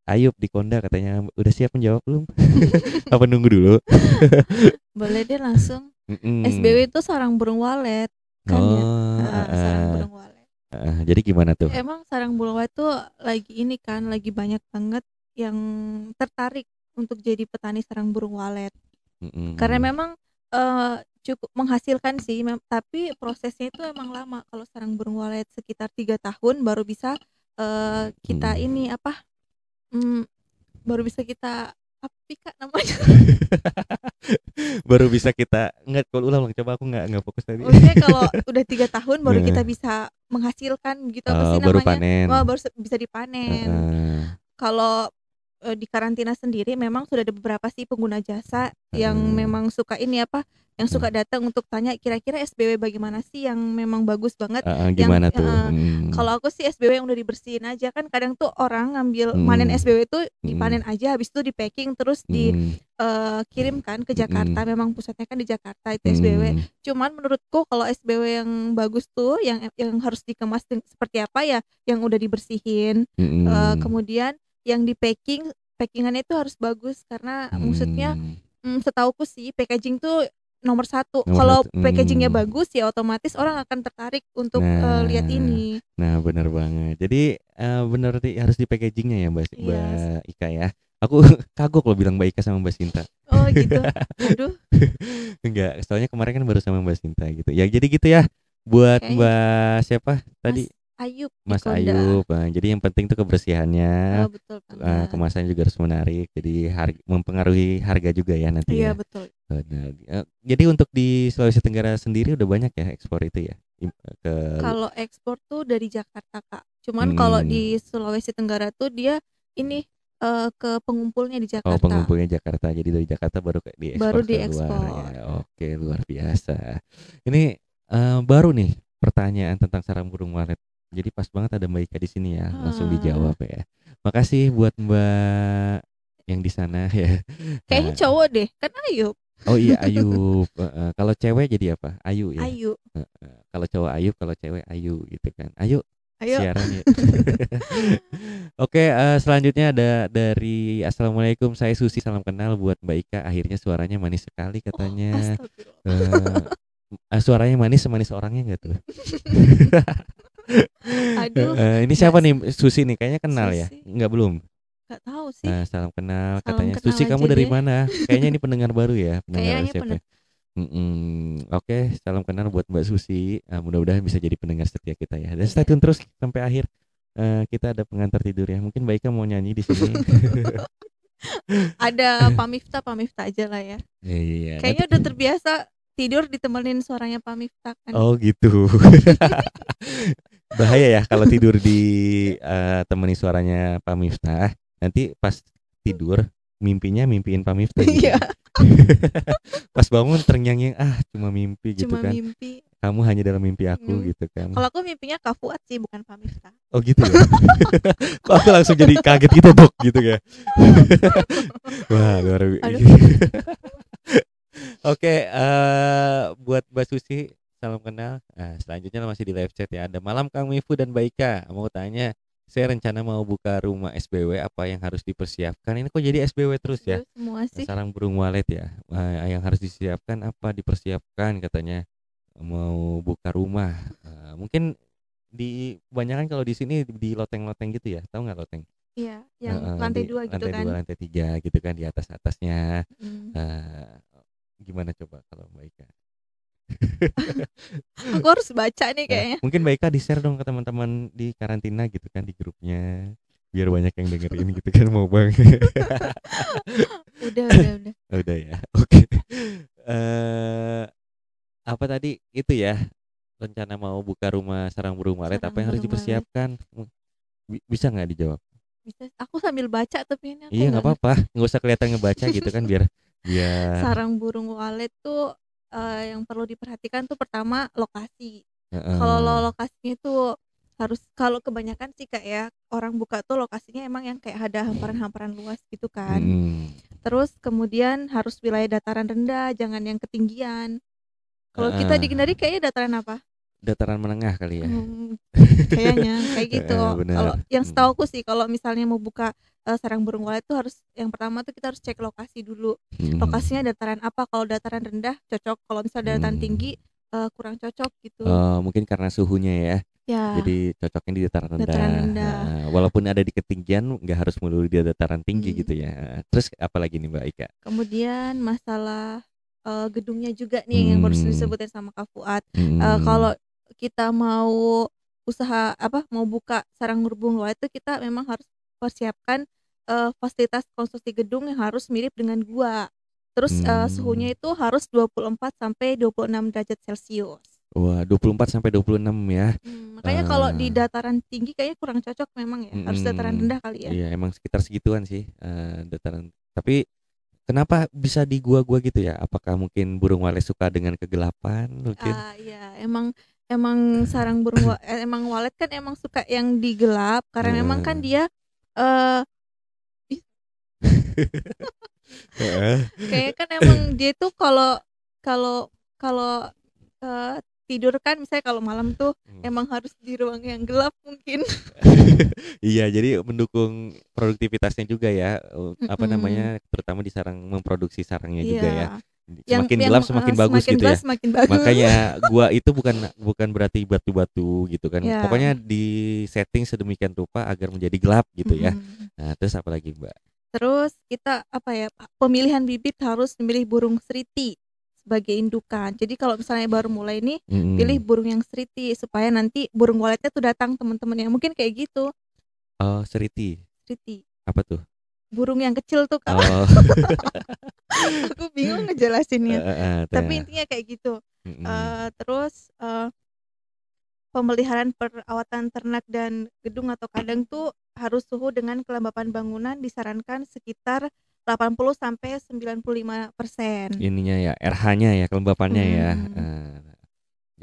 Ayub di Konda katanya udah siap menjawab belum? <laughs> apa nunggu dulu? <laughs> boleh deh langsung Mm-mm. SBW itu sarang burung walet kan ya Oh, Ah, eh, sarang burung walet eh, jadi gimana tuh? emang sarang burung walet tuh lagi ini kan lagi banyak banget yang tertarik untuk jadi petani sarang burung walet Mm-mm. karena memang eh, cukup menghasilkan sih, tapi prosesnya itu emang lama. Kalau sarang burung walet sekitar 3 tahun baru bisa, eee, kita Mhm. ini apa, mmm, baru bisa kita apa sih, Kak, namanya? <laughs> Baru bisa kita enggak kalau ulang coba aku nggak nggak fokus tadi. Maksudnya kalau <laughs> udah 3 tahun baru kita bisa menghasilkan gitu, apa Oh, sih baru namanya? panen. Wah, baru bisa dipanen. Heeh. Kalau, eee, di karantina sendiri memang sudah ada beberapa sih pengguna jasa yang Heeh. memang suka ini apa, yang suka datang untuk tanya kira-kira SBW bagaimana sih yang memang bagus banget yang gimana tuh? heeh. Mhm. Kalau aku sih SBW yang udah dibersihin aja, kan kadang tuh orang ngambil manen Mhm. SBW itu Mhm. dipanen aja habis itu di-packing terus di Mhm. eee, kirimkan ke Jakarta, Mhm. memang pusatnya kan di Jakarta itu SBW. Mhm. Cuman menurutku kalau SBW yang bagus tuh yang yang harus dikemas seperti apa ya, yang udah dibersihin, eee, Mhm. kemudian yang di-packing, packing-annya itu harus bagus karena maksudnya, Hmm. mmm, setahuku sih packaging tuh nomor 1. Nomor Kalau satu, packaging-nya mmm. bagus ya otomatis orang akan tertarik untuk, Nah. eee, lihat ini. Nah, bener banget. Jadi, eee, bener ti harus di packaging-nya ya, Mbak Iya. Mbak Ika ya. Aku <laughs> kagok loh bilang Mbak Ika sama Mbak Sinta. Oh gitu. Aduh. <laughs> Enggak, soalnya kemarin kan baru sama Mbak Sinta gitu. Ya jadi gitu ya buat Oke. Mbak siapa tadi? Mas Ayub Mas. Ayub. Nah, jadi yang penting tuh kebersihannya. Oh, betul Eh, banget. kemasannya juga harus menarik. Jadi har- mempengaruhi harga juga ya nanti Iya, ya. betul. Eh, jadi untuk di Sulawesi Tenggara sendiri udah banyak ya ekspor itu ya Im- ke Kalau ekspor tuh dari Jakarta, Kak. Cuman kalau Hmm. di Sulawesi Tenggara tuh dia ini, eee, ke pengumpulnya di Oh Jakarta. pengumpulnya Jakarta jadi dari Jakarta baru ke diekspor Baru ke luar diekspor. ya oke luar biasa ini eh, baru nih pertanyaan tentang sarang burung walet jadi pas banget ada Mbak Ika di sini ya langsung Ah. dijawab ya makasih buat Mbak yang di sana <laughs> ya Kayaknya Nah, cowok deh, kan Ayub. oh iya <laughs> Ayub Heeh, kalau cewek jadi apa Ayu ya Ayu. Heeh, kalau cowok Ayub kalau cewek Ayu gitu kan Ayo Ayo. siaran ya. <laughs> Oke, eh, selanjutnya ada dari Assalamualaikum, saya Susi, salam kenal buat Mbak Ika. Akhirnya suaranya manis sekali katanya. Astagfirullah. Eh, eh, suaranya manis semanis orangnya enggak tuh? Aduh, Eh, ini siapa nih Susi nih? Kayaknya kenal ya? Susi. Enggak belum. Gak tahu sih. Nah, salam kenal Salam katanya. kenal Susi kamu dari deh. mana? Kayaknya ini pendengar baru ya, pendengar Kayaknya siapa? bener. Mm-mm. Oke, salam kenal buat Mbak Susi. Ah, mudah-mudahan bisa jadi pendengar setia kita ya. Dan Iya. stay tune terus sampai akhir. Eh, kita ada pengantar tidur ya. Mungkin Mbak Ika mau nyanyi di sini. <laughs> Ada Pak Miftah, Pak Miftah aja lah ya. Iya. Kayaknya udah terbiasa tidur ditemenin suaranya Pak Miftah kan. Oh gitu. <laughs> Bahaya ya kalau tidur di eh, temani suaranya Pak Miftah. Nanti pas tidur mimpinya mimpiin Pak Miftah. gitu. Iya, <laughs> pas bangun terngiang-ngiang ah cuma mimpi gitu cuma kan. mimpi. Kamu hanya dalam mimpi aku Hmm. gitu kan. Kalau aku mimpinya Kak Fuad sih, bukan Pak Miftah. Oh gitu ya. <laughs> Kok aku langsung jadi kaget gitu dok gitu ya. <laughs> Wah luar biasa. Oke, eh buat Mbak Susi salam kenal. Nah, selanjutnya masih di live chat ya. Ada malam Kang Mifu dan Mbak Ika. Mau tanya, saya rencana mau buka rumah SBW apa yang harus dipersiapkan? Ini kok jadi SBW terus ya? Semua sih. Sarang burung walet ya. Eh, yang harus disiapkan apa? Dipersiapkan katanya mau buka rumah. Eh, mungkin di kebanyakan kalau di sini di loteng-loteng gitu ya. Tahu nggak loteng? Iya, yang Heeh, lantai di dua gitu lantai kan. dua, lantai tiga gitu kan di atas atasnya. Hmm. Eh, gimana coba kalau Mbak Ika? <laughs> Aku harus baca nih Nah, kayaknya. mungkin Mbak Ika di share dong ke teman-teman di karantina gitu kan di grupnya biar banyak yang dengerin gitu kan mau banget. Udah, udah, udah. <laughs> Udah ya. Oke. Eh apa tadi itu ya rencana mau buka rumah sarang burung walet apa yang harus dipersiapkan? Bi- Bisa nggak dijawab? Bisa. Aku sambil baca tapi ini aku Iya nggak apa-apa, nggak usah kelihatan ngebaca gitu kan biar biar sarang burung walet tuh eh, yang perlu diperhatikan tuh pertama lokasi. Heeh. Kalau lo lokasinya tuh harus kalau kebanyakan sih kak ya orang buka tuh lokasinya emang yang kayak ada hamparan-hamparan luas gitu kan. Mm-mm. Terus kemudian harus wilayah dataran rendah, jangan yang ketinggian. Kalau kita di Heeh. Kendari kayaknya dataran apa? Dataran menengah kali ya. Hmm, <laughs> kayaknya kayak gitu. Eh, benar. Kalau yang Hmm. setahu aku sih kalau misalnya mau buka eh, sarang burung walet tuh harus yang pertama tuh kita harus cek lokasi dulu. Mm. Lokasinya dataran apa? Kalau dataran rendah cocok, kalau misalnya dataran Hmm. tinggi eh, kurang cocok gitu. Oh, mungkin karena suhunya ya. ya. Jadi cocoknya di dataran rendah. Dataran rendah. Nah, walaupun ada di ketinggian nggak harus melulu di dataran tinggi Hmm. gitu ya. Terus apalagi nih Mbak Ika? Kemudian masalah eh, gedungnya juga nih yang harus Hmm. disebutin sama Kak Fuad. Eh, Mm-mm. kalau kita mau usaha apa mau buka sarang burung walet itu kita memang harus persiapkan eh, fasilitas konstruksi gedung yang harus mirip dengan gua. Terus eh, Hmm. suhunya itu harus 24 sampai 26 derajat Celcius. Wah, 24 sampai 26 ya. Hmm, makanya kalau di Ah. dataran tinggi kayaknya kurang cocok memang ya. Harus dataran Mm-mm. rendah kali ya. Iya, emang sekitar segituan sih eh, dataran. Tapi kenapa bisa di gua-gua gitu ya? Apakah mungkin burung walet suka dengan kegelapan mungkin? Ah iya, emang emang sarang burung wa- eh, emang walet kan emang suka yang digelap karena memang kan Heeh. dia eh Heeh. <laughs> kayaknya kan emang dia tuh kalau kalau kalau eh, tidur kan misalnya kalau malam tuh Hmm. emang harus di ruang yang gelap mungkin. <laughs> Iya, jadi mendukung produktivitasnya juga ya. eh, Apa namanya? Terutama di sarang memproduksi sarangnya juga ya. Iya. Semakin gelap semakin eh, bagus semakin gitu ya. Semakin bagus. Makanya gua itu bukan bukan berarti batu-batu gitu kan. Iya. Pokoknya di setting sedemikian rupa agar menjadi gelap gitu ya. Mm-mm. Nah, terus apa lagi, Mbak? Terus kita apa ya pemilihan bibit harus memilih burung seriti sebagai indukan. Jadi kalau misalnya baru mulai nih Mm-mm. pilih burung yang seriti supaya nanti burung waletnya tuh datang teman-teman yang mungkin kayak gitu Oh, seriti. seriti Apa tuh? burung yang kecil tuh kak Oh, <laughs> aku bingung ngejelasinnya eh, eh, tapi intinya kayak gitu terus eh, pemeliharaan perawatan ternak dan gedung atau kandang tuh harus suhu dengan kelembapan bangunan disarankan sekitar 80 sampai 95 persen. ininya ya RH-nya ya kelembapannya ya. Hmm. Eh,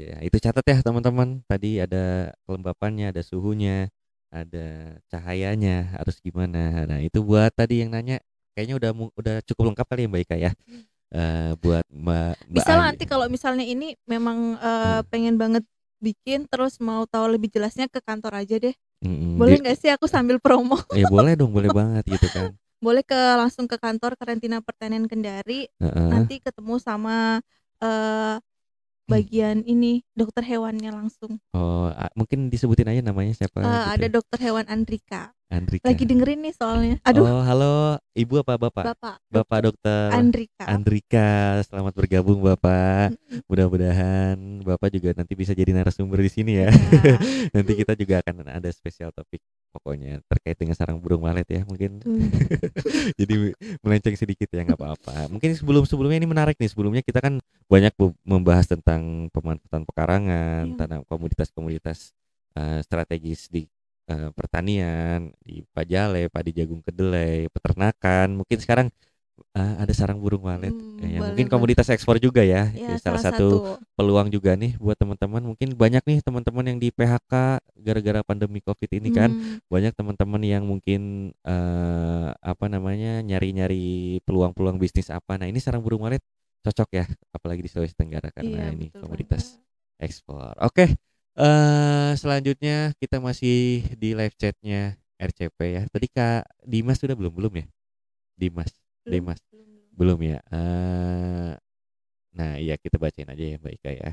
ya itu catat ya teman-teman. Tadi ada kelembapannya, ada suhunya, ada cahayanya harus gimana. Nah itu buat tadi yang nanya kayaknya udah udah cukup lengkap kali ya Mbak Ika ya. Eh, buat Mbak Bisa nanti kalau misalnya ini memang eh, Hmm. pengen banget bikin terus mau tahu lebih jelasnya ke kantor aja deh. Mm-mm. Boleh nggak sih aku sambil promo? ya <laughs> boleh dong, boleh banget gitu kan. <laughs> Boleh ke langsung ke kantor karantina pertanian Kendari Heeh. nanti ketemu sama eh bagian ini dokter hewannya langsung. Oh, mungkin disebutin aja namanya siapa gitu. ada dokter hewan Andrika. Andrika. Lagi dengerin nih soalnya. Aduh, Oh, halo Ibu apa Bapak? Bapak. Bapak dokter Andrika. Andrika, selamat bergabung Bapak. Mudah-mudahan Bapak juga nanti bisa jadi narasumber di sini ya. Ya. <laughs> nanti kita juga akan ada spesial topik pokoknya terkait dengan sarang burung walet ya mungkin. Tuh. <laughs> jadi melenceng sedikit ya nggak apa-apa. Mungkin sebelum-sebelumnya ini menarik nih. Sebelumnya kita kan banyak membahas tentang pemanfaatan pekarangan, Iya. tanam komoditas-komoditas eh, strategis di eh, pertanian, di pajale, padi jagung kedelai, peternakan. Mungkin sekarang eh, ada sarang burung walet. Hmm, Ya, mungkin komoditas ekspor juga ya. Ya, salah, satu, peluang juga nih buat teman-teman. Mungkin banyak nih teman-teman yang di PHK gara-gara pandemi Covid ini kan Hmm, banyak teman-teman yang mungkin eh, apa namanya nyari-nyari peluang-peluang bisnis apa. Nah ini sarang burung walet cocok ya, apalagi di Sulawesi Tenggara karena iya, ini komoditas banget. ekspor. Oke, eh selanjutnya kita masih di live chatnya RCP ya. Tadi Kak Dimas sudah belum belum ya? Dimas, Belum, Dimas belum, belum. belum ya. Eh, nah iya kita bacain aja ya Mbak Ika ya.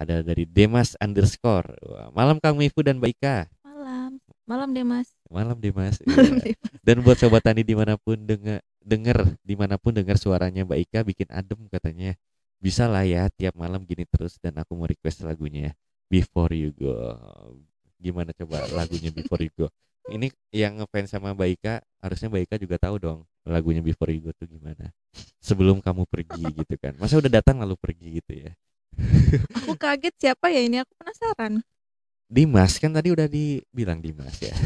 Ada dari Demas underscore. Wah, malam Kang Mifu dan Mbak Ika. Malam, malam deh mas. Malam Demas. <laughs> Malam Iya. deh. Dan buat sobat tani di mana pun denger denger di mana pun dengar suaranya Mbak Ika bikin adem katanya. Bisa lah ya tiap malam gini terus dan aku mau request lagunya Before You Go. Gimana coba lagunya Before You Go? Ini yang ngefans sama Mbak Ika harusnya Mbak Ika juga tahu dong lagunya Before You Go tuh gimana. Sebelum kamu pergi <laughs> gitu kan. Masa udah datang lalu pergi gitu ya. <laughs> Aku kaget siapa ya ini? Aku penasaran. Dimas kan tadi udah dibilang Dimas ya. <laughs>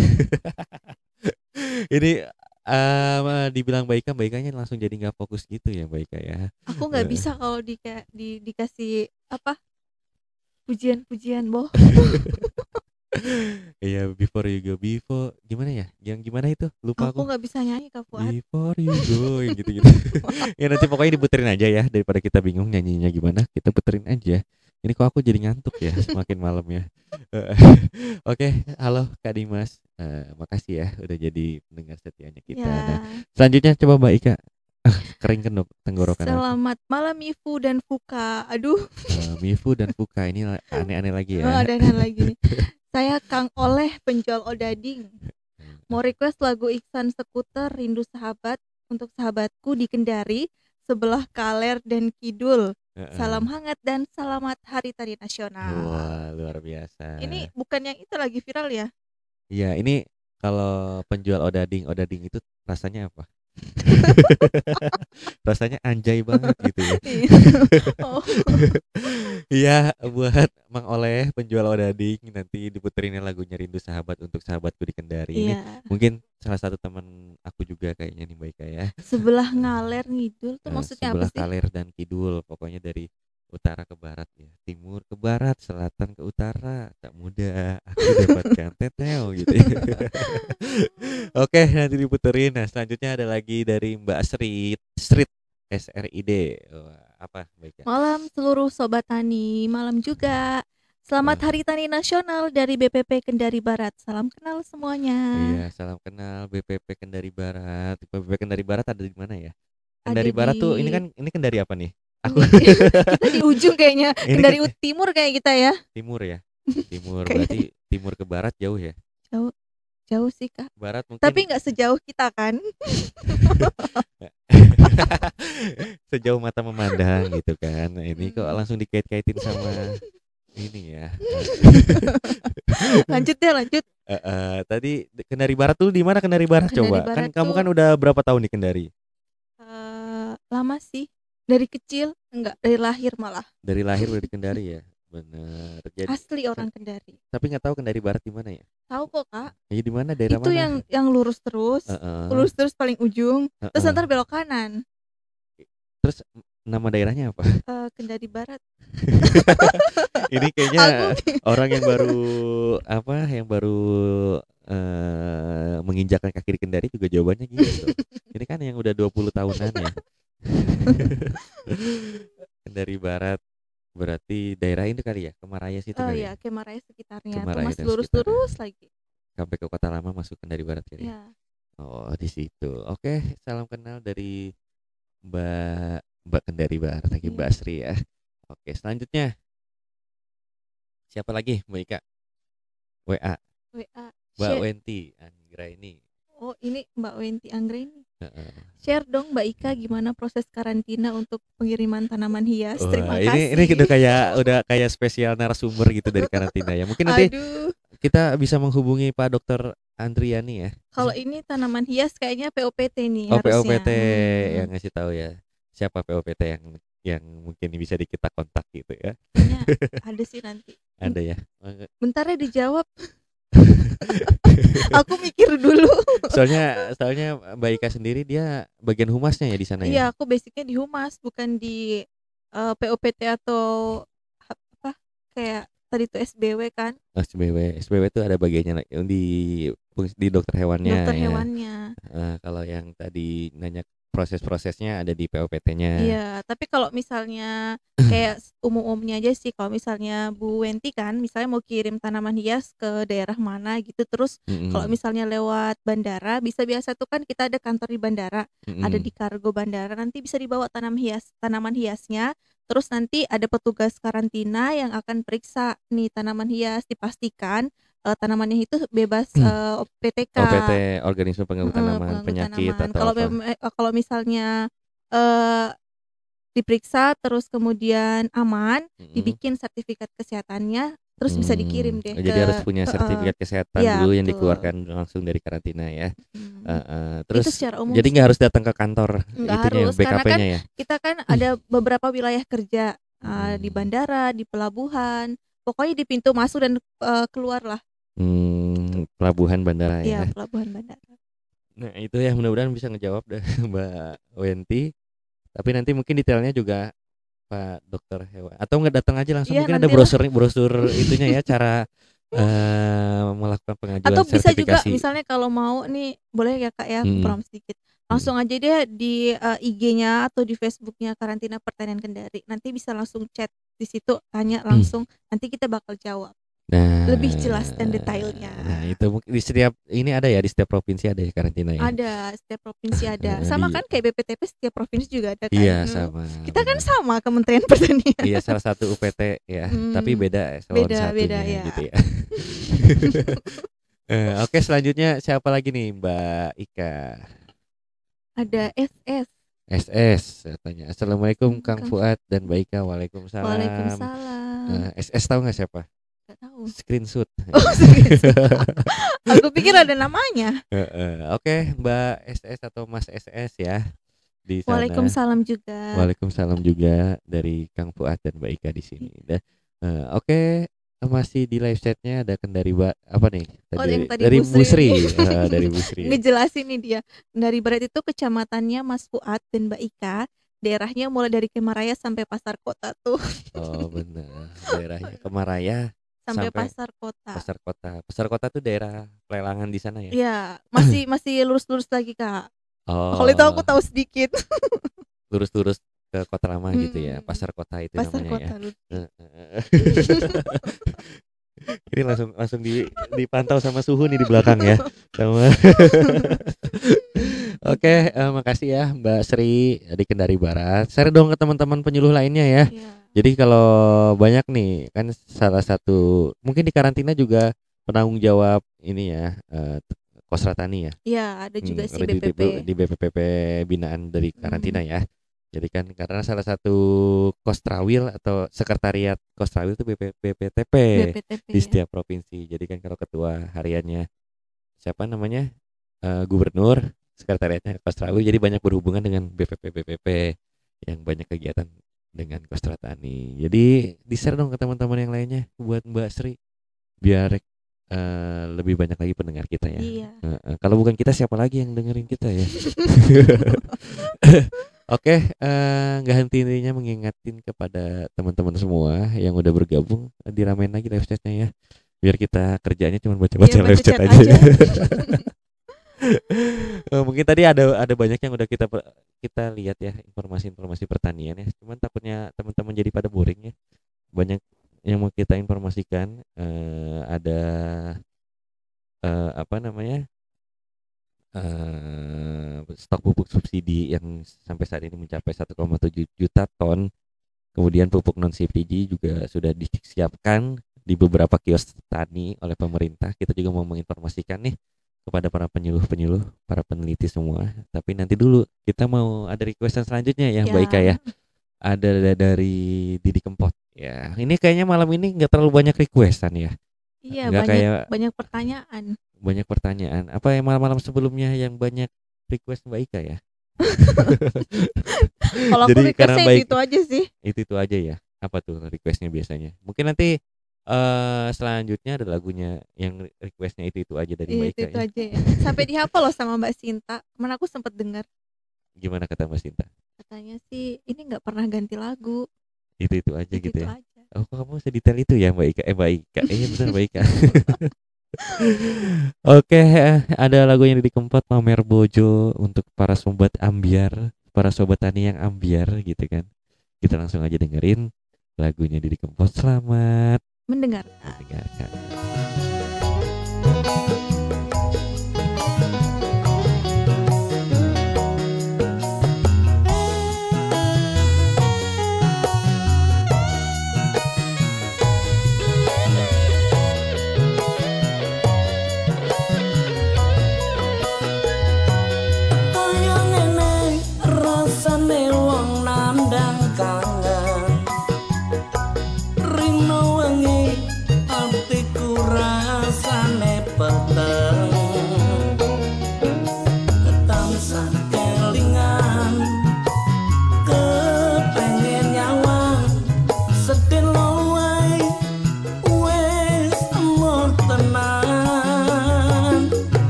Ini eh dibilang Mbak Ika, Mbak Ikanya langsung jadi nggak fokus gitu ya Mbak Ika ya. Aku nggak Eh. bisa kalau di, di dikasih apa pujian-pujian boh. Iya before you go before gimana ya? Yang gimana itu? Lupa Aku aku. nggak bisa nyanyi Kak Fuad. Before you go <laughs> yang gitu-gitu. ya nanti pokoknya diputerin aja ya daripada kita bingung nyanyinya gimana, kita puterin aja. Ini kok aku jadi ngantuk ya semakin malam ya. <laughs> Oke, halo Kak Dimas. Eh, makasih ya udah jadi pendengar setianya kita. Ya. Nah, selanjutnya coba Mbak Ika. Ah, kering kan dok tenggorokan aku. Selamat malam Ifu dan Fuka. Aduh, Eh, Mifu dan Fuka ini aneh-aneh lagi oh, ya. ada yang lagi nih. <laughs> Saya Kang Oleh penjual odading. Mau request lagu Iksan Skuter Rindu Sahabat untuk sahabatku di Kendari sebelah kaler dan kidul. Salam hangat dan selamat Hari Tani Nasional. Wah, luar biasa. Ini bukan yang itu lagi viral ya? Iya, ini kalau penjual odading, odading itu rasanya apa? <laughs> rasanya anjay banget gitu ya. <laughs> oh, Iya, buat Mang Oleh penjual odading nanti diputerinnya lagunya Rindu Sahabat untuk sahabatku di Kendari. Ini iya. mungkin salah satu teman aku juga kayaknya nih Mbak Ika ya. Sebelah ngaler ngidul tuh Eh, maksudnya apa sebelah sih? kaler dan kidul, pokoknya dari utara ke barat ya, timur ke barat, selatan ke utara. Tak mudah aku dapatkan teteo gitu. ya. <laughs> Oke, nanti diputerin. Nah, selanjutnya ada lagi dari Mbak Street, Street S R I D. Wah, apa Ika? Malam seluruh sobat tani, malam juga. Selamat. Hari Tani Nasional dari BPP Kendari Barat. Salam kenal semuanya. Iya, salam kenal BPP Kendari Barat. BPP Kendari Barat ada di mana ya? Ada Kendari Barat tuh ini kan ini Kendari apa nih? Aku Ini- <laughs> kita di ujung kayaknya. Ini kan- ut- timur kayak kita ya. timur ya. <laughs> Timur berarti timur ke barat jauh ya. Jauh sih kak. Barat mungkin Tapi nggak sejauh kita kan? <laughs> sejauh mata memandang gitu kan. Nah, ini kok Hmm. langsung dikait-kaitin sama ini ya. Lanjut deh lanjut. Eh, eh, tadi Kendari Barat tuh di mana Kendari Barat Kendari coba? Barat kan kamu tuh- kan udah berapa tahun di Kendari? Eh, lama sih. Dari kecil enggak dari lahir malah. Dari lahir udah di Kendari ya. Bener. Jadi Asli orang Kendari. tapi nggak tahu Kendari Barat di mana ya? Tahu kok kak. Ya di mana daerah Itu mana? yang yang lurus terus. Heeh, Lurus terus paling ujung. Terus heeh. ntar belok kanan. Terus nama daerahnya apa? Eh, Kendari Barat. <laughs> ini kayaknya orang yang baru apa yang baru eh menginjakkan kaki di Kendari juga jawabannya gitu. <laughs> ini kan yang udah 20 tahunan ya. <laughs> Kendari Barat berarti daerah ini kali ya, Kemaraya situ Oh kali ya, ya. Kemaraya sekitarnya. Kemaraya masih dan lurus-lurus lagi. Sampai ke Kota Lama masuk Kendari Barat kali. ya. Ya. Oh, di situ. Oke, salam kenal dari Mbak Mbak Kendari Barat lagi Iya. Mbak Sri ya. Oke, selanjutnya siapa lagi Mbak Ika? WA WA. Mbak Share- Wenti Anggra ini. Oh, ini Mbak Wenti Anggreni. Heeh. Share dong Mbak Ika gimana proses karantina untuk pengiriman tanaman hias. Terima Wah, kasih. ini ini udah kayak udah kayak spesial narasumber gitu dari karantina ya. Mungkin nanti Aduh, kita bisa menghubungi Pak Dokter Andriani ya. kalau ini tanaman hias kayaknya POPT nih Oh, harusnya. POPT Hmm, yang ngasih tahu ya. Siapa POPT yang yang mungkin bisa di kita kontak gitu ya. kayaknya <laughs> ada sih nanti. Ada ya. Bentar ya dijawab. <laughs> Aku mikir dulu. soalnya soalnya Mbak Ika sendiri dia bagian humasnya ya di sana Iya, ya. aku basicnya di humas bukan di eh, POPT atau apa kayak tadi tuh SBW kan, SBW, SBW itu ada bagiannya di di dokter hewannya dokter ya. hewannya. Eh, kalau yang tadi nanya proses-prosesnya ada di POPT-nya. Iya, tapi kalau misalnya <laughs> kayak umum-umumnya aja sih, kalau misalnya Bu Wenti kan, misalnya mau kirim tanaman hias ke daerah mana gitu, terus Mm-mm. kalau misalnya lewat bandara, bisa biasa tuh kan kita ada kantor di bandara, ada Mm-mm. di kargo bandara, nanti bisa dibawa tanam hias, tanaman hiasnya, terus nanti ada petugas karantina yang akan periksa nih tanaman hias, dipastikan eh, tanamannya itu bebas eh, PTK. OPT organisme pengganggu tanaman pengganggu penyakit tanaman. atau kalau apa? eh, kalau misalnya eh diperiksa terus kemudian aman, Mm-mm. dibikin sertifikat kesehatannya, terus bisa dikirim Hmm, deh. Jadi ke- harus punya sertifikat kesehatan Iya, dulu yang betul. dikeluarkan langsung dari karantina ya. hmm. Eh, itu terus secara umum jadi nggak harus datang ke kantor Nggak harus, karena kan BKP-nya ya. kita kan ada <clears throat> beberapa wilayah kerja uh, di Hmm. bandara, di pelabuhan, pokoknya di pintu masuk dan uh, keluar lah. Hmm, pelabuhan bandara Iya, ya. pelabuhan bandara. Nah, itu ya mudah-mudahan bisa ngejawab dah <laughs> Mbak Wenti. Tapi nanti mungkin detailnya juga Pak Dokter Hewan atau nggak datang aja langsung Iya, mungkin ada nanti lah. brosur brosur itunya ya cara <laughs> eh melakukan pengajuan Atau bisa juga misalnya kalau mau nih boleh ya Kak ya, Hmm. promo sedikit. Langsung aja deh di uh, IG-nya atau di Facebook-nya Karantina Pertanian Kendari. Nanti bisa langsung chat di situ tanya langsung, nanti kita bakal jawab. Nah, lebih jelas dan detailnya. Nah, itu mungkin di setiap ini ada ya di setiap provinsi ada ya karantina ya. Ada, setiap provinsi ada. Eh, Sama kan kayak BPTP setiap provinsi juga ada kan. Iya, sama. Kita kan sama Kementerian <laughs> Pertanian. Iya, salah satu UPT ya, Hmm. tapi beda eselon Beda, satunya beda, ya. gitu ya. <laughs> Eh, Oke, selanjutnya siapa lagi nih Mbak Ika? Ada SS. SS katanya. Assalamualaikum Kang Kang- Fuad dan Baika. Waalaikumsalam. Waalaikumsalam. Eh, SS tahu nggak siapa? Gak tahu. Screenshot. <laughs> Oh, serius? <laughs> Aku pikir ada namanya. Heeh. Oke, Mbak SS atau Mas SS ya di sana. Waalaikumsalam juga. Waalaikumsalam juga dari Kang Fuad dan Mbak Ika di sini. Dah. Eh, Oke, masih di live chatnya ada Kendari Ba apa nih? Oh, yang tadi dari Busri. Busri. <laughs> Dari Busri. Ngejelasin nih dia. Dari Barat itu kecamatannya Mas Fuad dan Mbak Ika. Daerahnya mulai dari Kemaraya sampai Pasar Kota tuh. Oh benar. Daerahnya Kemaraya, Sampai, Sampai Pasar Kota. Pasar Kota. Pasar Kota tuh daerah pelelangan di sana ya. Iya, masih <clears throat> masih lurus-lurus lagi, Kak. Oh. Kalau itu aku tahu sedikit. <laughs> Lurus-lurus ke Kota Lama gitu ya. Pasar Kota itu Pasar namanya ya. Kota. lurus. <laughs> Ini langsung langsung di, dipantau sama suhu nih di belakang ya. <laughs> Sama. Oke, eh, makasih ya Mbak Sri di Kendari Barat. Share dong ke teman-teman penyuluh lainnya ya. Iya. Jadi kalau banyak nih kan salah satu mungkin di karantina juga penanggung jawab ini ya eh, Kosratani ya. Iya, ada juga Hmm, sih BPP. Di, di BPPP binaan dari karantina Hmm. ya. Jadi kan karena salah satu Kostrawil atau sekretariat Kostrawil itu BP, BPTP BPTP. di ya. setiap provinsi. Jadi kan kalau ketua hariannya siapa namanya Eh, gubernur, sekretariatnya Kostrawil. Jadi banyak berhubungan dengan BPP BPP yang banyak kegiatan dengan Kostratani. Jadi di share dong ke teman-teman yang lainnya buat Mbak Sri biar eh, lebih banyak lagi pendengar kita ya. Iya. Heeh, kalau bukan kita siapa lagi yang dengerin kita ya? <laughs> Oke, eh, nggak henti-hentinya mengingatin kepada teman-teman semua yang udah bergabung diramein lagi live chatnya ya, biar kita kerjanya cuma baca-baca Iya, live chat chat aja. aja. <laughs> Eh, mungkin tadi ada ada banyak yang udah kita kita lihat ya informasi-informasi pertanian ya, cuman takutnya teman-teman jadi pada boring ya. Banyak yang mau kita informasikan eh, ada eh, apa namanya eh stok pupuk subsidi yang sampai saat ini mencapai 1,7 juta ton. Kemudian pupuk non subsidi juga sudah disiapkan di beberapa kios tani oleh pemerintah. Kita juga mau menginformasikan nih kepada para penyuluh-penyuluh, para peneliti semua. Tapi nanti dulu kita mau ada requestan selanjutnya ya, Mbak Ika ya. Ada da- dari Didi Kempot. Ya, ini kayaknya malam ini nggak terlalu banyak requestan ya. Iya, banyak kayak- banyak pertanyaan. banyak pertanyaan. Apa yang malam-malam sebelumnya yang banyak request Mbak Ika ya? <laughs> Kalau aku Jadi karena requestnya baik- gitu aja sih. Itu itu aja ya. Apa tuh requestnya biasanya? Mungkin nanti eh selanjutnya ada lagunya yang requestnya itu itu aja dari Mbak Itu Ika itu ya. aja ya. Sampai dihafal loh sama Mbak Sinta. Ke mana aku sempat dengar Gimana kata Mbak Sinta? katanya sih ini nggak pernah ganti lagu. Itu itu aja Itu, gitu itu ya. aja. Oh, kamu sedetail itu ya Mbak Ika? Eh Mbak Ika. Eh iya benar Mbak Ika. <laughs> Oke, eh, ada lagunya di Kempot Pamer Bojo untuk para sobat ambiar, para sobat tani yang ambiar gitu kan. Kita langsung aja dengerin lagunya di Kempot. Selamat Mendengar. mendengarkan.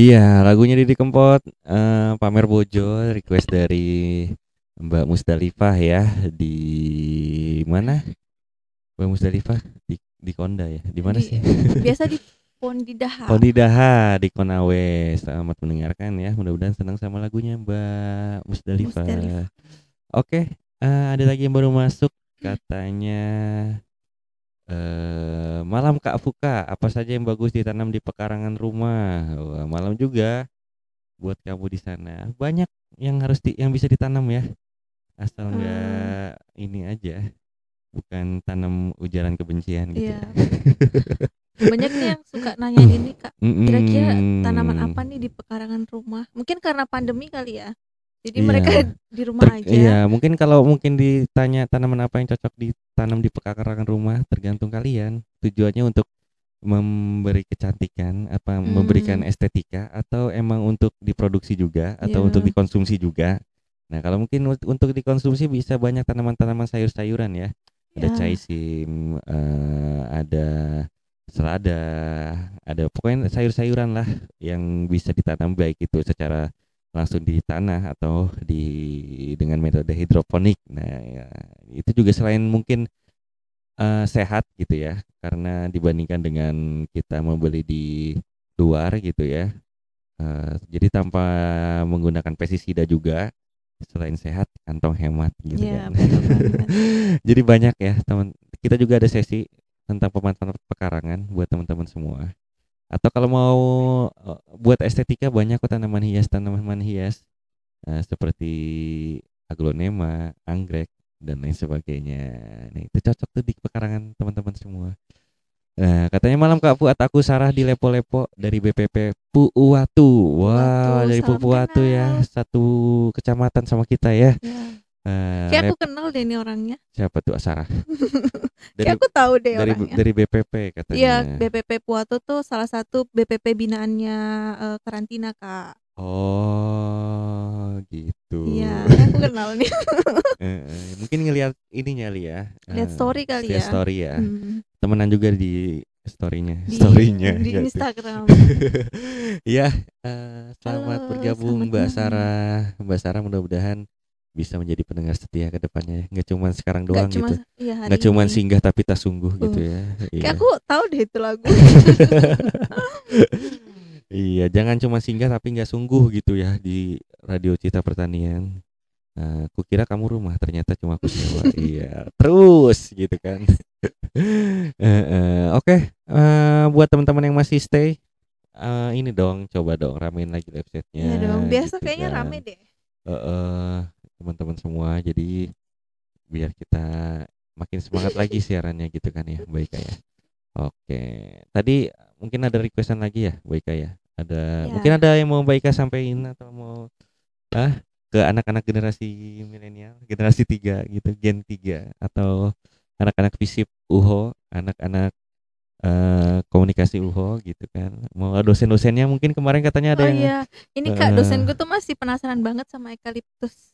Iya, lagunya Didi Kempot eh, Pamer Bojo request dari Mbak Musdalifah ya di mana? Mbak Musdalifah di di Konda ya. Di mana sih? <laughs> Biasa di <laughs> Pondidaha. Pondidaha di Konawe. Selamat mendengarkan ya. Mudah-mudahan senang sama lagunya Mbak Musdalifah. Musdalifah. Oke, eh, ada lagi yang baru masuk katanya eh malam Kak Fuka, apa saja yang bagus ditanam di pekarangan rumah? Wah, malam juga buat kamu di sana. Banyak yang harus di, yang bisa ditanam ya. Asal Hmm. enggak ini aja. Bukan tanam ujaran kebencian gitu. Iya. <laughs> Banyak nih yang suka nanyain ini kak. <laughs> Kira-kira tanaman apa nih di pekarangan rumah? Mungkin karena pandemi kali ya. Jadi Iya. mereka <laughs> di rumah Ter- aja. Iya, mungkin kalau mungkin ditanya tanaman apa yang cocok ditanam di pekarangan rumah, tergantung kalian. Tujuannya untuk memberi kecantikan, apa Hmm. memberikan estetika atau emang untuk diproduksi juga atau Iya. untuk dikonsumsi juga. Nah, kalau mungkin untuk dikonsumsi bisa banyak tanaman-tanaman sayur-sayuran ya. Ada Ya. caisim, eh, ada selada, ada pokoknya sayur-sayuran lah yang bisa ditanam baik itu secara langsung di tanah atau di dengan metode hidroponik. Nah, ya, itu juga selain mungkin eh, sehat gitu ya, karena dibandingkan dengan kita membeli di luar gitu ya. Eh, jadi tanpa menggunakan pestisida juga, selain sehat kantong hemat gitu Iya, kan. <laughs> jadi banyak ya teman. Kita juga ada sesi tentang pemanfaatan pekarangan buat teman-teman semua. Atau kalau mau eh, buat estetika banyak kok tanaman hias tanaman hias eh, seperti aglonema, anggrek dan lain sebagainya. Nah itu cocok tuh di pekarangan teman-teman semua. Nah katanya malam Kak Fuad aku Sarah di Lepo-Lepo dari BPP Puuwatu. Wah Puuwatu, dari salam Puuwatu ya satu kecamatan sama kita ya. Ya. Eh, Kayak aku kenal deh ini orangnya. siapa tuh Sarah? <laughs> dari Kayak aku tahu deh dari orangnya. dari BPP katanya. Iya, BPP Puato tuh salah satu BPP binaannya eh, karantina kak. Oh, gitu. Iya, <laughs> aku kenal nih. Eh, eh, mungkin ngelihat ininya li ya. Lihat story kali ya. story ya. Hmm, Temenan juga di storynya. di, storynya. di ya. Instagram. <laughs> Iya, eh, selamat Halo, bergabung selamat Mbak. Sarah. Mbak Sarah mudah-mudahan bisa menjadi pendengar setia ke depannya. Nggak cuma sekarang Gak doang cuma gitu. iya Nggak cuma singgah tapi tak sungguh gitu Uh, ya. Iya. Kayak aku tahu deh itu lagu. <laughs> Iya, jangan cuma singgah tapi nggak sungguh gitu ya di Radio Cita Pertanian. Nah, kukira kamu rumah, ternyata cuma aku sewa. <laughs> iya, terus gitu kan. <laughs> Eh, eh, Oke, eh, buat teman-teman yang masih stay, eh, ini dong, coba dong ramein lagi websitenya. Iya dong, biasa gitu kayaknya kan. rame deh. Eh, eh, teman-teman semua, jadi biar kita makin semangat lagi <laughs> siarannya gitu kan ya, baik ya. Oke, tadi mungkin ada requestan lagi ya, Baika ya. Ada Ya. mungkin ada yang mau Baika sampaikan atau mau ah ke anak-anak generasi milenial, generasi tiga gitu, gen 3 atau anak-anak fisip UHO, anak-anak eh, komunikasi UHO gitu kan. Mau dosen-dosennya mungkin kemarin katanya ada Oh yang iya, ini kak Eh. dosenku tuh masih penasaran banget sama eukaliptus.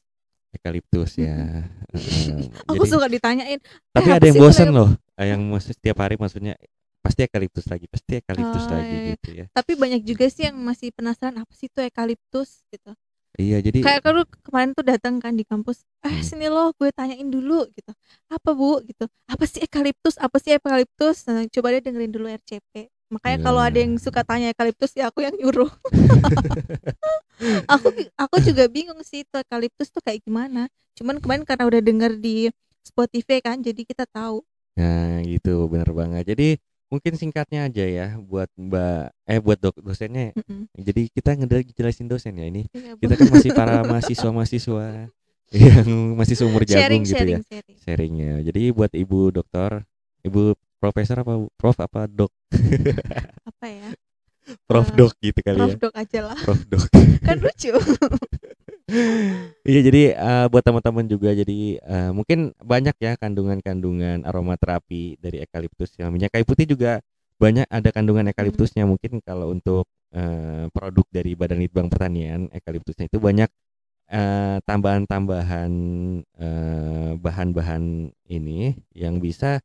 Eukaliptus ya. Heeh. Aku Jadi- suka ditanyain. tapi "Eh, ada yang bosen eukaliptus?" loh, yang maksud setiap hari maksudnya pasti eukaliptus lagi, pasti eukaliptus Oh, lagi iya, iya. gitu ya. Tapi banyak juga sih yang masih penasaran apa sih itu eukaliptus gitu. Iya, jadi Kayak aku kemarin tuh datang kan di kampus. Eh Hmm. sini loh, gue tanyain dulu gitu. Apa bu gitu? Apa sih eukaliptus? Apa sih eukaliptus? Nah, coba deh dengerin dulu RCP. Makanya kalau Iya. ada yang suka tanya eukaliptus ya aku yang nyuruh. <laughs> aku aku juga bingung sih itu eukaliptus tuh kayak gimana. Cuman kemarin karena udah denger di Spotify kan, jadi kita tahu. Nah, gitu bener banget. Jadi mungkin singkatnya aja ya buat Mbak eh buat dok dosennya. Mm-mm. Jadi kita ngejelasin dosen ya ini. Iya. Kita kan masih para mahasiswa-mahasiswa <laughs> yang masih seumur jagung sharing, gitu sharing, ya. sharing. Sharingnya. Jadi buat Ibu dokter, Ibu profesor apa Prof apa dok? <laughs> Apa ya? Prof Eh, dok gitu kali Prof ya. dok aja lah. Prof dok. <laughs> Kan lucu. <laughs> Iya jadi eh, buat teman-teman juga jadi eh, mungkin banyak ya kandungan-kandungan aromaterapi dari eukaliptus ya minyak kayu putih juga banyak ada kandungan eukaliptusnya mungkin kalau untuk eh, produk dari Badan Litbang Pertanian eukaliptusnya itu banyak tambahan-tambahan eh, bahan-bahan ini yang bisa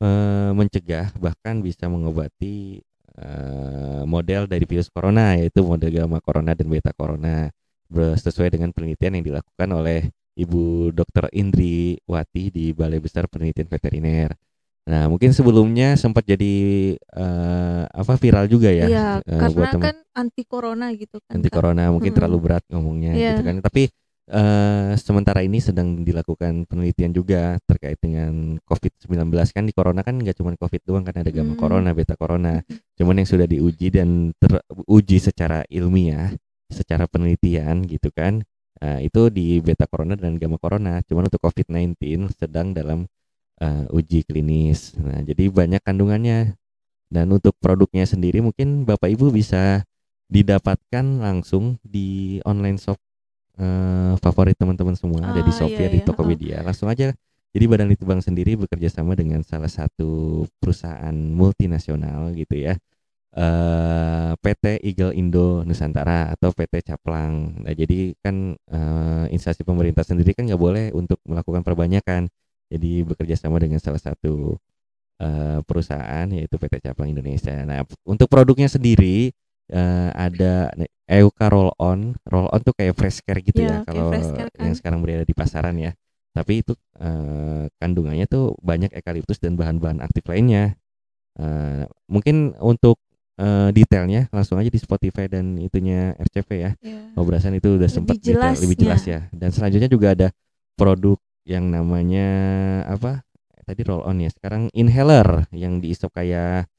eh, mencegah bahkan bisa mengobati eh, model dari virus corona yaitu model gamma corona dan beta corona sesuai dengan penelitian yang dilakukan oleh Ibu Dr. Indri Wati di Balai Besar Penelitian Veteriner. Nah, mungkin sebelumnya sempat jadi eh, apa viral juga ya, Iya, eh, karena buat kan anti corona gitu kan. anti corona mungkin Mm-mm. terlalu berat ngomongnya Iya. gitu kan. Tapi eh, sementara ini sedang dilakukan penelitian juga terkait dengan COVID-19 kan di corona kan nggak cuma COVID doang kan ada gamma Mm. corona, beta corona. Cuman yang sudah diuji dan teruji secara ilmiah, secara penelitian gitu kan. Nah, itu di beta corona dan gamma corona. Cuman untuk COVID-19 sedang dalam eh, uji klinis. Nah, jadi banyak kandungannya. Dan untuk produknya sendiri mungkin Bapak Ibu bisa didapatkan langsung di online shop eh, favorit teman-teman semua ada di Ah, Shopee, iya, di iya, Tokopedia. Langsung aja. Jadi Badan Litbang sendiri bekerja sama dengan salah satu perusahaan multinasional gitu ya. eh PT Eagle Indo Nusantara atau PT Caplang. Nah, jadi kan eh, instansi pemerintah sendiri kan nggak boleh untuk melakukan perbanyakan. Jadi bekerja sama dengan salah satu eh, perusahaan yaitu PT Caplang Indonesia. Nah, untuk produknya sendiri eh, ada Euka Roll On. Roll On tuh kayak fresh care gitu ya Iya, kayak kalau kan. yang sekarang berada di pasaran ya. Tapi itu eh, kandungannya tuh banyak eukaliptus dan bahan-bahan aktif lainnya. Eh, mungkin untuk eh, detailnya langsung aja di Spotify dan itunya RCV ya. Iya. Ngobrasan itu udah Lebih sempat detail, lebih jelas jelasnya. ya. Dan selanjutnya juga ada produk yang namanya apa? Tadi roll on ya. Sekarang inhaler yang diisop kayak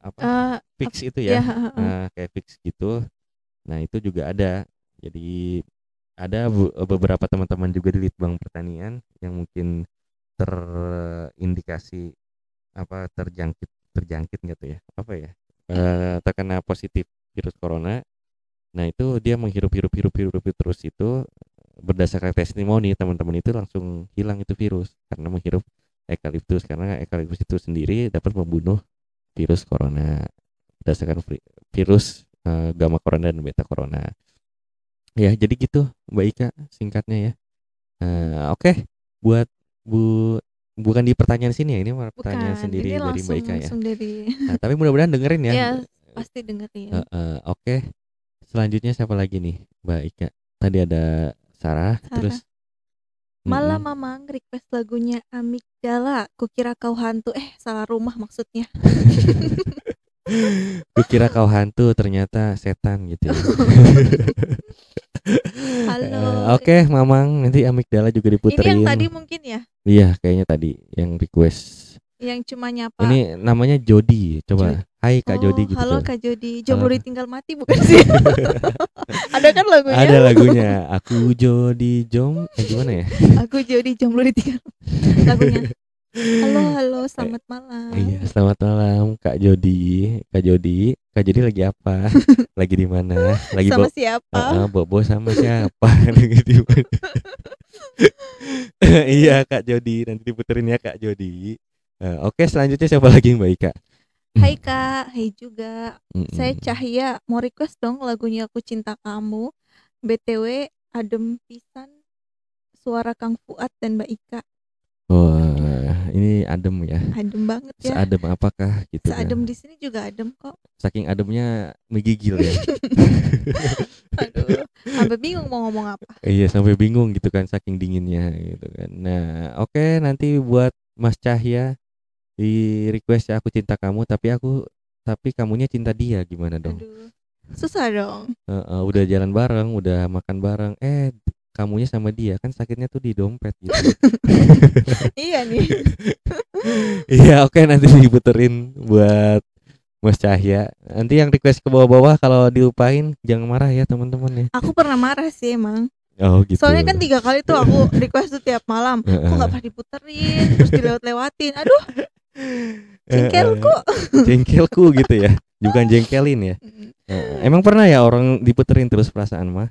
apa? Eh, fix itu iya, ya. heeh. Nah, kayak fix gitu. Nah, itu juga ada. Jadi ada beberapa teman-teman juga di Litbang Pertanian yang mungkin terindikasi apa terjangkit terjangkit tuh ya? Apa ya? Eh, terkena positif virus corona. Nah, itu dia menghirup-hirup hirup-hirup terus itu berdasarkan testimoni teman-teman itu langsung hilang itu virus karena menghirup eukaliptus karena eukaliptus itu sendiri dapat membunuh virus corona berdasarkan vi- virus eh, gamma corona dan beta corona. Ya, jadi gitu Mbak Ika singkatnya ya. Eh, Oke, buat Bu bukan di pertanyaan sini ya, ini malah pertanyaan Bukan, sendiri ini dari Mbak Ika ya. dari Nah, tapi mudah-mudahan dengerin ya. Iya, pasti dengerin. Eh, eh, Oke, selanjutnya siapa lagi nih Mbak Ika? Tadi ada Sarah, Sarah. terus Malam Mm-mm. Mamang request lagunya Amigdala. Kukira kau hantu. Eh, salah rumah maksudnya. <laughs> Kukira kau hantu ternyata setan gitu ya. Halo. Eh, Oke, Mamang, nanti amigdala juga Ini diputerin. yang tadi mungkin ya, Iya, kayaknya tadi yang request. yang cuma nyapa. Ini namanya Jody. Coba, Hai Kak Oh, Jody gitu. Halo. Kak Jody. Jomblo ditinggal mati bukan sih? <laughs> Ada kan lagunya? Ada lagunya. Aku Jody Jom. Eh, gimana ya? Aku Jody jomblo ditinggal. Lagunya. <laughs> Halo, <laughs> halo, selamat malam. Iya, selamat malam Kak Jody. Kak Jody, Kak Jody lagi apa? <laughs> lagi di mana? Lagi Sama bo siapa? Heeh, bobo sama siapa? <laughs> Lagi di mana? iya Kak Jody, nanti diputerin ya Kak Jody. Eh, Oke, selanjutnya siapa lagi Mbak Ika? Hai Kak, hai juga. Mm-mm. Saya Cahya, mau request dong lagunya Aku Cinta Kamu. BTW adem pisan suara Kang Fuad dan Mbak Ika. Wah, ini adem ya. Adem banget ya. Seadem apakah gitu kan? Seadem di sini juga adem kok. Saking ademnya menggigil ya. <laughs> Aduh, sampai bingung mau ngomong apa. iya, sampai bingung gitu kan saking dinginnya gitu kan. Nah, oke nanti buat Mas Cahya di request ya aku cinta kamu tapi aku tapi kamunya cinta dia gimana dong? Aduh. Susah dong. Heeh, udah jalan bareng, udah makan bareng, eh kamunya sama dia kan sakitnya tuh di dompet gitu. <laughs> iya nih. <laughs> Iya oke nanti diputerin buat Mas Cahya. Nanti yang request ke bawah-bawah kalau dilupain jangan marah ya teman-teman ya. Aku pernah marah sih emang. Oh gitu. Soalnya kan tiga kali tuh aku request tuh tiap malam. Kok Heeh. nggak pernah diputerin, terus dilewat-lewatin. Aduh, <laughs> jengkelku. jengkelku gitu ya. Bukan jengkelin ya. Emang pernah ya orang diputerin terus perasaan mah?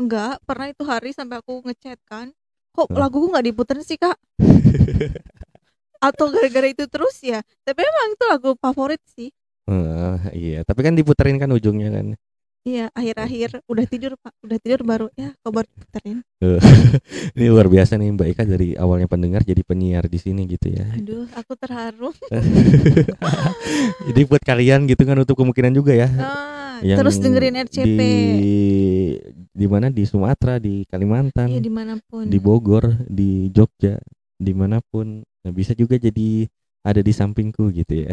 Enggak, pernah itu hari sampai aku ngechat kan. Kok Hmm. laguku nggak diputerin sih kak? <laughs> Atau gara-gara itu terus ya? Tapi emang itu lagu favorit sih. Eh, iya, tapi kan diputerin kan ujungnya kan. Iya, akhir-akhir udah <laughs> tidur Pak, udah tidur baru ya kabar puterin. <laughs> Ini luar biasa nih Mbak Ika dari awalnya pendengar jadi penyiar di sini gitu ya. Aduh, aku terharu. jadi buat kalian gitu kan untuk kemungkinan juga ya. Ah, yang terus dengerin RCP. Di di mana di Sumatera, di Kalimantan, Iya di mana pun. di Bogor, di Jogja, di mana pun nah, bisa juga jadi ada di sampingku gitu ya.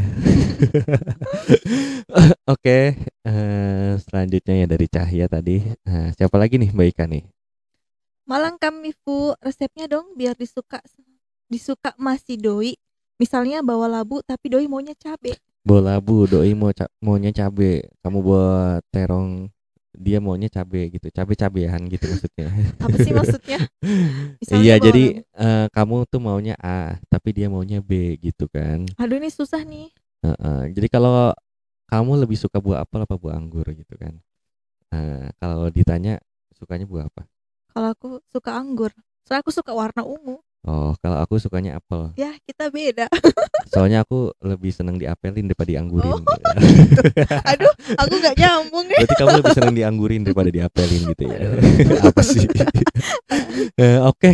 <laughs> Oke, eh, selanjutnya ya dari Cahya tadi. Nah, siapa lagi nih Mbak Ika nih? Malang kami Fu, resepnya dong biar disuka disuka masih doi. Misalnya bawa labu tapi doi maunya cabe. Bola bu, doi mau ca- maunya cabe, kamu buat terong, dia maunya cabe gitu, cabe cabean gitu maksudnya. <laughs> Apa sih maksudnya? <laughs> Iya, jadi eh, kamu tuh maunya A, tapi dia maunya B gitu kan. aduh ini susah nih. Heeh, Jadi kalau kamu lebih suka buah apel apa buah anggur gitu kan? Eh, kalau ditanya sukanya buah apa? Kalau aku suka anggur. Soalnya aku suka warna ungu. Oh, kalau aku sukanya apel. Ya, kita beda. Soalnya aku lebih seneng diapelin daripada dianggurin. Oh. <laughs> Aduh, aku nggak nyambung ya. Berarti kamu lebih seneng dianggurin daripada diapelin gitu ya. <laughs> Apa sih? <laughs> Eh, Oke,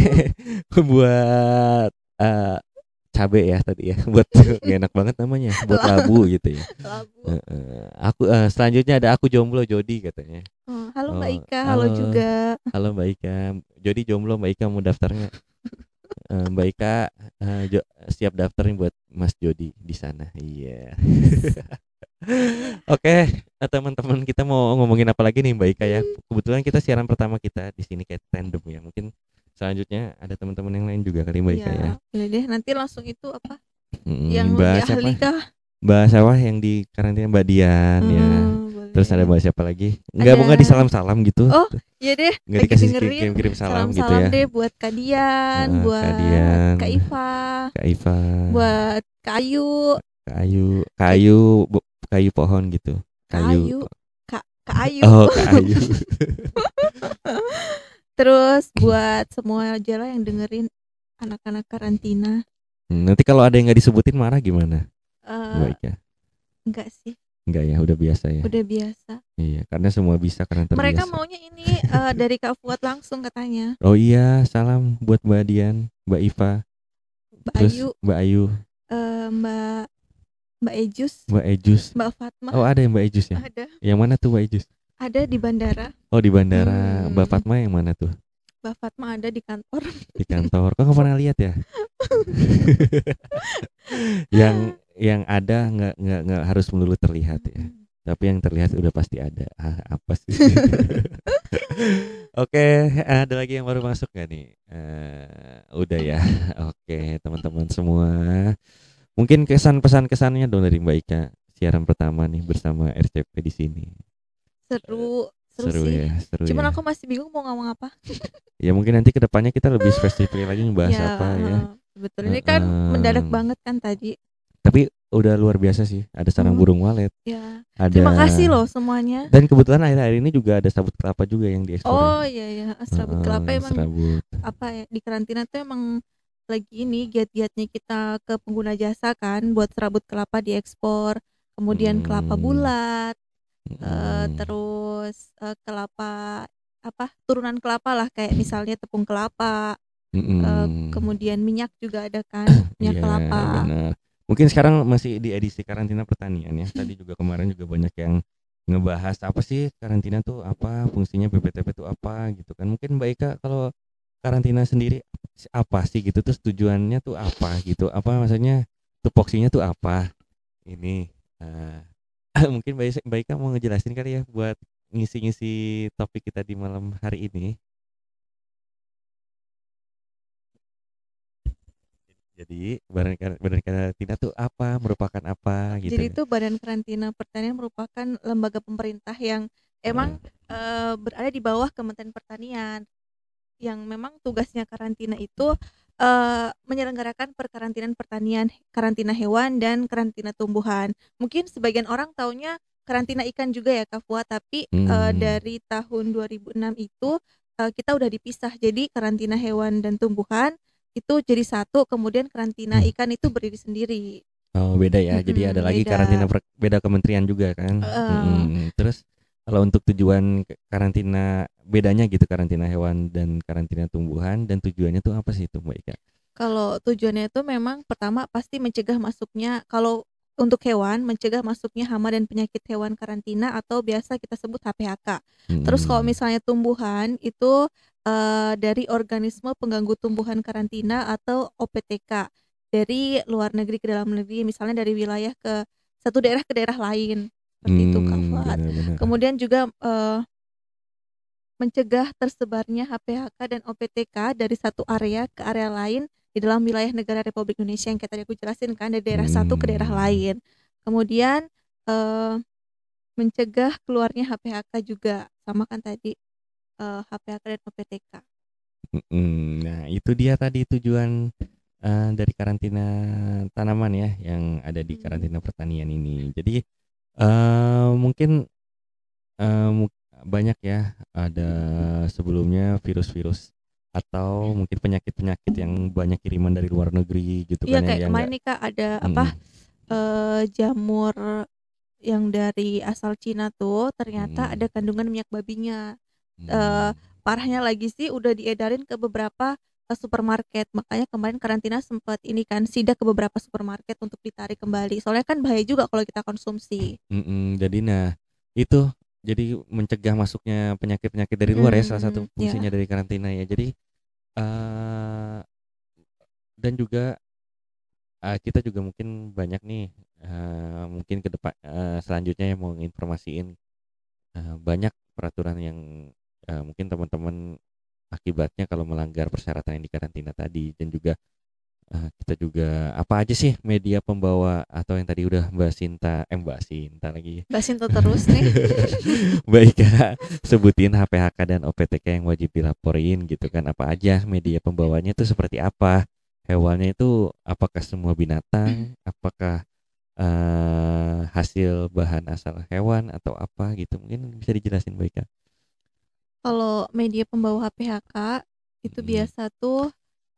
buat eh, cabe ya tadi ya. Buat gak enak banget namanya. Buat labu gitu ya. Labu. Eh, eh, aku eh, selanjutnya ada aku jomblo Jody katanya. Oh, halo Mbak Oh, Ika, halo, halo. juga. Halo Mbak Ika. Jody jomblo Mbak Ika mau daftar nggak? Eh, Mbak Ika eh, jo- siap daftar nih buat Mas Jody di sana. Iya. <laughs> Oke, eh, teman-teman kita mau ngomongin apa lagi nih Mbak Ika ya? Kebetulan kita siaran pertama kita di sini kayak tandem ya. Mungkin selanjutnya ada teman-teman yang lain juga kali Mbak Ika ya. Iya, boleh deh. Nanti langsung itu apa? Mm, yang bahas lebih ahli kah? Bahas apa yang di karantina Mbak Dian ya. Hmm, boleh. Terus ada bahas siapa lagi? Enggak, mau nggak disalam-salam gitu? Oh, Iya deh. Nggak lagi dikasih kirim-kirim salam, Salam gitu salam ya. deh buat Kak Dian, Ah, buat Kak Dian. Kak Iva, Kak Iva. buat Kak Ayu, kayu kayu bu- kayu pohon gitu Kayu. kayu, Kak Kak Ayu. oh kayu <laughs> Terus buat semua aja lah yang dengerin anak-anak karantina. Hmm, nanti kalau ada yang nggak disebutin marah gimana Eh, Mbak Ika enggak sih, enggak ya udah biasa ya? Udah biasa. iya karena semua bisa karena terbiasa. Mereka maunya ini eh, <laughs> dari Kak Fuad langsung katanya. oh iya salam buat Mbak Dian Mbak Iva. Mbak terus Ayu, Mbak Ayu. Eh, Mbak Mbak Ejus, Mbak Ejus. Mbak Fatma. oh ada yang Mbak Ejus ya? Ada, yang mana tuh Mbak Ejus? Ada di bandara. oh di bandara. Hmm. Mbak Fatma yang mana tuh? Mbak Fatma ada di kantor. di kantor. Kok nggak pernah lihat ya? <laughs> Yang yang ada nggak nggak nggak harus melulu terlihat ya tapi yang terlihat udah pasti ada <laughs> ah, apa sih <laughs> oke ada lagi yang baru masuk nggak nih Eh, udah ya <laughs> oke teman-teman semua mungkin kesan pesan kesannya dong dari Mbak Ika siaran pertama nih bersama RCP di sini Seru, seru, seru sih. ya seru Cuman ya. aku masih bingung mau ngomong apa. ya mungkin nanti ke depannya kita lebih spesifik lagi ngebahas apa ya Betul. Ini kan Heeh. mendadak banget kan tadi. Tapi udah luar biasa sih ada sarang Hmm. burung walet Ya. ada Terima kasih loh semuanya. dan kebetulan akhir-akhir ini juga ada sabut kelapa juga yang diekspor. Oh iya ya, serabut Heeh, kelapa emang serabut. apa ya di karantina tuh emang lagi ini giat-giatnya kita ke pengguna jasa kan buat serabut kelapa diekspor, kemudian kelapa Hmm. bulat, eh, Mm. terus eh, kelapa apa turunan kelapa lah kayak misalnya tepung kelapa, eh, Mm-mm. kemudian minyak juga ada kan <coughs> minyak Iya, kelapa. benar. Mungkin sekarang masih di edisi karantina pertanian ya. Tadi juga kemarin juga banyak yang ngebahas apa sih karantina tuh apa, fungsinya BPTP tuh apa gitu kan. Mungkin Mbak Ika kalau karantina sendiri apa sih gitu terus tujuannya tuh apa gitu. Apa maksudnya tupoksinya tuh apa? Ini eh, <clears throat> mungkin Mbak Ika mau ngejelasin kali ya buat ngisi-ngisi topik kita di malam hari ini. Jadi badan badan karantina tuh apa, merupakan apa gitu. Jadi itu Badan Karantina Pertanian merupakan lembaga pemerintah yang emang eh, berada di bawah Kementerian Pertanian yang memang tugasnya karantina itu eh, menyelenggarakan perkarantinaan pertanian, karantina hewan dan karantina tumbuhan. Mungkin sebagian orang taunya karantina ikan juga ya Kak Fuad, tapi eh, Hmm. dari tahun 2006 itu kita udah dipisah. Jadi karantina hewan dan tumbuhan itu jadi satu, kemudian karantina Hmm. ikan itu berdiri sendiri. Oh beda ya. Jadi Mm-mm, ada lagi beda. karantina per- beda kementerian juga kan. Heeh. Mm-mm. Terus Kalau untuk tujuan karantina bedanya gitu karantina hewan dan karantina tumbuhan dan tujuannya tuh apa sih itu Mbak Ika? Kalau tujuannya itu memang pertama pasti mencegah masuknya kalau untuk hewan mencegah masuknya hama dan penyakit hewan karantina atau biasa kita sebut HPHK. Terus kalau misalnya tumbuhan itu eh, dari organisme pengganggu tumbuhan karantina atau OPTK dari luar negeri ke dalam negeri misalnya dari wilayah ke satu daerah ke daerah lain seperti itu Kak Hmm, Fuad. Kemudian juga eh, mencegah tersebarnya HPHK dan OPTK dari satu area ke area lain di dalam wilayah negara Republik Indonesia yang kayak tadi aku jelasin kan dari daerah satu ke daerah Hmm. lain. Kemudian eh, mencegah keluarnya HPHK juga sama kan tadi eh, HPHK dan OPTK. Nah, itu dia tadi tujuan eh, dari karantina tanaman ya yang ada di Hmm. karantina pertanian ini. Jadi eh mungkin mu- banyak ya ada sebelumnya virus-virus atau mungkin penyakit-penyakit yang banyak kiriman dari luar negeri gitu Iya kan ya kayak yang kemarin nih Kak ada apa Mm-mm. eh, jamur yang dari asal Cina tuh ternyata Hmm. ada kandungan minyak babinya. Hmm. eh, Parahnya lagi sih udah diedarin ke beberapa eh, supermarket. Makanya kemarin karantina sempat ini kan sidak ke beberapa supermarket untuk ditarik kembali. Soalnya kan bahaya juga kalau kita konsumsi. Mm-mm, jadi nah itu jadi mencegah masuknya penyakit-penyakit dari luar ya salah satu Hmm, fungsinya dari karantina ya. Jadi eh dan juga eh, kita juga mungkin banyak nih eh, mungkin ke depan eh, selanjutnya yang mau informasiin eh, banyak peraturan yang eh, mungkin teman-teman akibatnya kalau melanggar persyaratan yang di karantina tadi dan juga eh, kita juga apa aja sih media pembawa atau yang tadi udah Mbak Sinta eh Mbak Sinta lagi Basin tuh terus nih. <laughs> Baik Kak, <laughs> sebutin HPHK dan OPTK yang wajib dilaporin gitu kan. Apa aja media pembawanya itu seperti apa? Hewannya itu apakah semua binatang? Apakah eh, hasil bahan asal hewan atau apa gitu? Mungkin bisa dijelasin baik Kak Kalau media pembawa HPHK itu Hmm. biasa tuh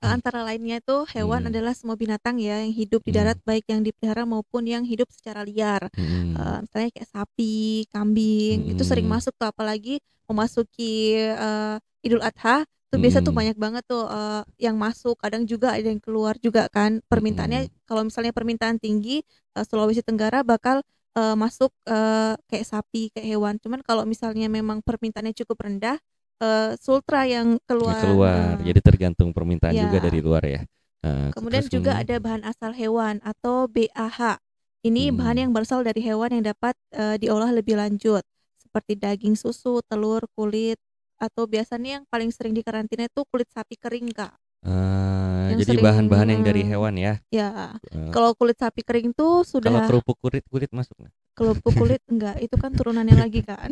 eh, antara lainnya tuh hewan Hmm. adalah semua binatang ya yang hidup di Hmm. darat baik yang dipelihara maupun yang hidup secara liar. Mm-mm. Eh, misalnya kayak sapi, kambing, itu sering Mm-mm. masuk tuh apalagi memasuki eh, Idul Adha tuh biasa tuh Mm-mm. banyak banget tuh eh, yang masuk, kadang juga ada yang keluar juga kan. Permintaannya kalau misalnya permintaan tinggi eh, Sulawesi Tenggara bakal eh, masuk eh, kayak sapi, kayak hewan. Cuman kalau misalnya memang permintaannya cukup rendah eh, Sultra yang Ya, keluar. keluar Eh, jadi tergantung permintaan Ya. juga dari luar ya Eh, Kemudian juga ada bahan asal hewan atau BAH. Ini Hmm. bahan yang berasal dari hewan yang dapat eh, diolah lebih lanjut, seperti daging, susu, telur, kulit, atau biasanya yang paling sering dikarantina itu kulit sapi kering, Kak. Eh, yang jadi bahan-bahan yang dari eh, hewan ya Ya, Eh, kalau kulit sapi kering tuh kalau sudah kerupuk kulit kulit masuk nggak? kerupuk kulit <laughs> enggak, itu kan turunannya lagi kan.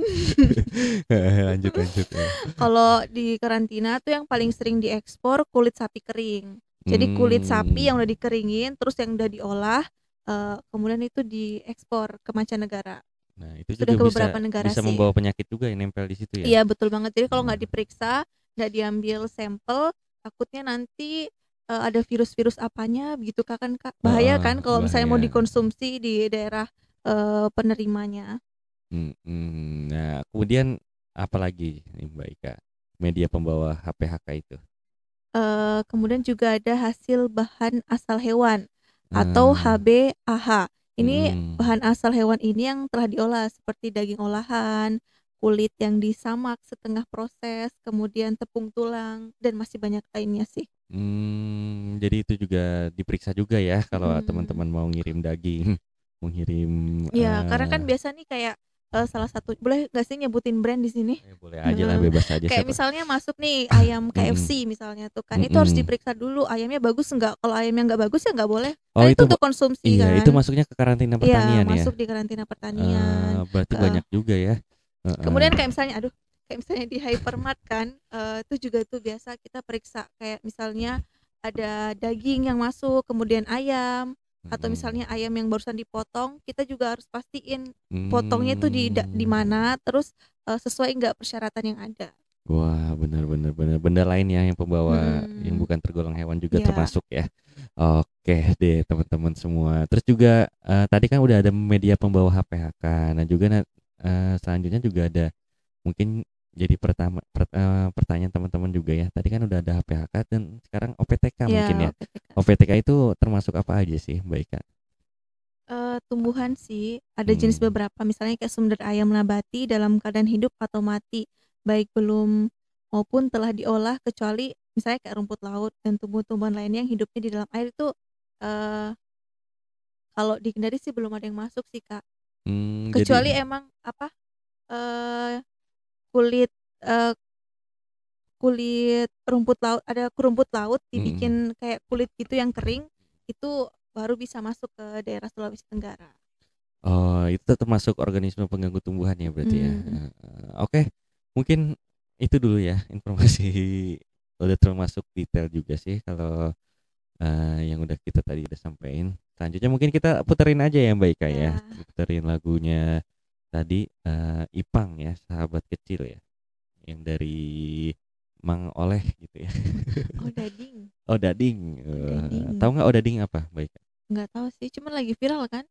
<laughs> lanjut lanjut ya. Kalau di karantina tuh yang paling sering diekspor kulit sapi kering. Jadi kulit sapi yang Hmm. udah dikeringin, terus yang udah diolah, eh, kemudian itu diekspor ke mancanegara. Nah, itu Sudah juga ke bisa beberapa negara bisa sih. membawa penyakit juga yang nempel di situ ya. Iya betul banget. Jadi kalau nggak Hmm. diperiksa, nggak diambil sampel, takutnya nanti eh, ada virus-virus apanya, begitu kak kan kak. Bahaya Heeh, kan kalau misalnya mau bahaya. dikonsumsi di daerah eh, penerimanya. Hmm, hmm. Nah, kemudian apalagi nih Mbak Ika? Media pembawa HPHK itu. Eh, kemudian juga ada hasil bahan asal hewan atau Ah, HBAH. Ini hmm. bahan asal hewan ini yang telah diolah seperti daging olahan, kulit yang disamak setengah proses, kemudian tepung tulang dan masih banyak lainnya sih. Hmm, jadi itu juga diperiksa juga ya kalau Hmm. teman-teman mau ngirim daging, <laughs> mau ngirim Ya, eh, karena kan biasa nih kayak eh, salah satu boleh gak sih nyebutin brand di sini? eh, boleh aja lah Hmm. bebas aja Kayak siapa. misalnya masuk nih ayam KFC misalnya tuh kan, itu harus Mm-mm. diperiksa dulu ayamnya bagus nggak? Kalau ayamnya nggak bagus ya nggak boleh. Oh, Kan itu itu untuk konsumsi Iya, kan. itu masuknya ke karantina Iya, pertanian ya. masuk di karantina pertanian. Eh, berarti Eh, banyak juga ya. Kemudian kayak misalnya aduh, kayak misalnya di hypermart kan, eh, itu juga tuh biasa kita periksa kayak misalnya ada daging yang masuk, kemudian ayam atau Mm-mm. misalnya ayam yang barusan dipotong, kita juga harus pastiin potongnya itu di di Hmm. mana, terus eh, sesuai nggak persyaratan yang ada. Wah, benar benar benar. Benda lain ya yang pembawa Hmm. yang bukan tergolong hewan juga Iya. termasuk ya. Oke deh teman-teman semua. Terus juga eh, tadi kan udah ada media pembawa HPHK. Nah, juga eh, selanjutnya juga ada mungkin jadi pertama per- eh, pertanyaan teman-teman juga ya. Tadi kan udah ada HPHK dan sekarang OPTK mungkin ya. OPTK. OPTK itu termasuk apa aja sih, Mbak Ika? Eh, tumbuhan sih ada jenis Hmm. beberapa misalnya kayak sumber ayam nabati dalam keadaan hidup atau mati baik belum maupun telah diolah kecuali misalnya kayak rumput laut dan tumbuh-tumbuhan lainnya yang hidupnya di dalam air itu eh kalau di Kendari sih belum ada yang masuk sih kak Hmm, jadi- kecuali emang apa eh kulit eh kulit rumput laut ada rumput laut dibikin kayak kulit gitu yang kering itu baru bisa masuk ke daerah Sulawesi Tenggara. Oh, itu termasuk organisme pengganggu tumbuhan ya berarti ya. Hmm. Eh, Oke, mungkin itu dulu ya informasi <laughs> udah termasuk detail juga sih kalau eh, yang udah kita tadi udah sampaikan. Selanjutnya mungkin kita puterin aja ya Mbak Ika ya. Ya. Puterin lagunya tadi eh, Ipang ya, sahabat kecil ya. Yang dari Mang Oleh gitu ya. Oh dading, <laughs> Oh, Dading. Dading. tahu nggak Odading apa, Mbak Ika? nggak tahu sih, cuman lagi viral kan?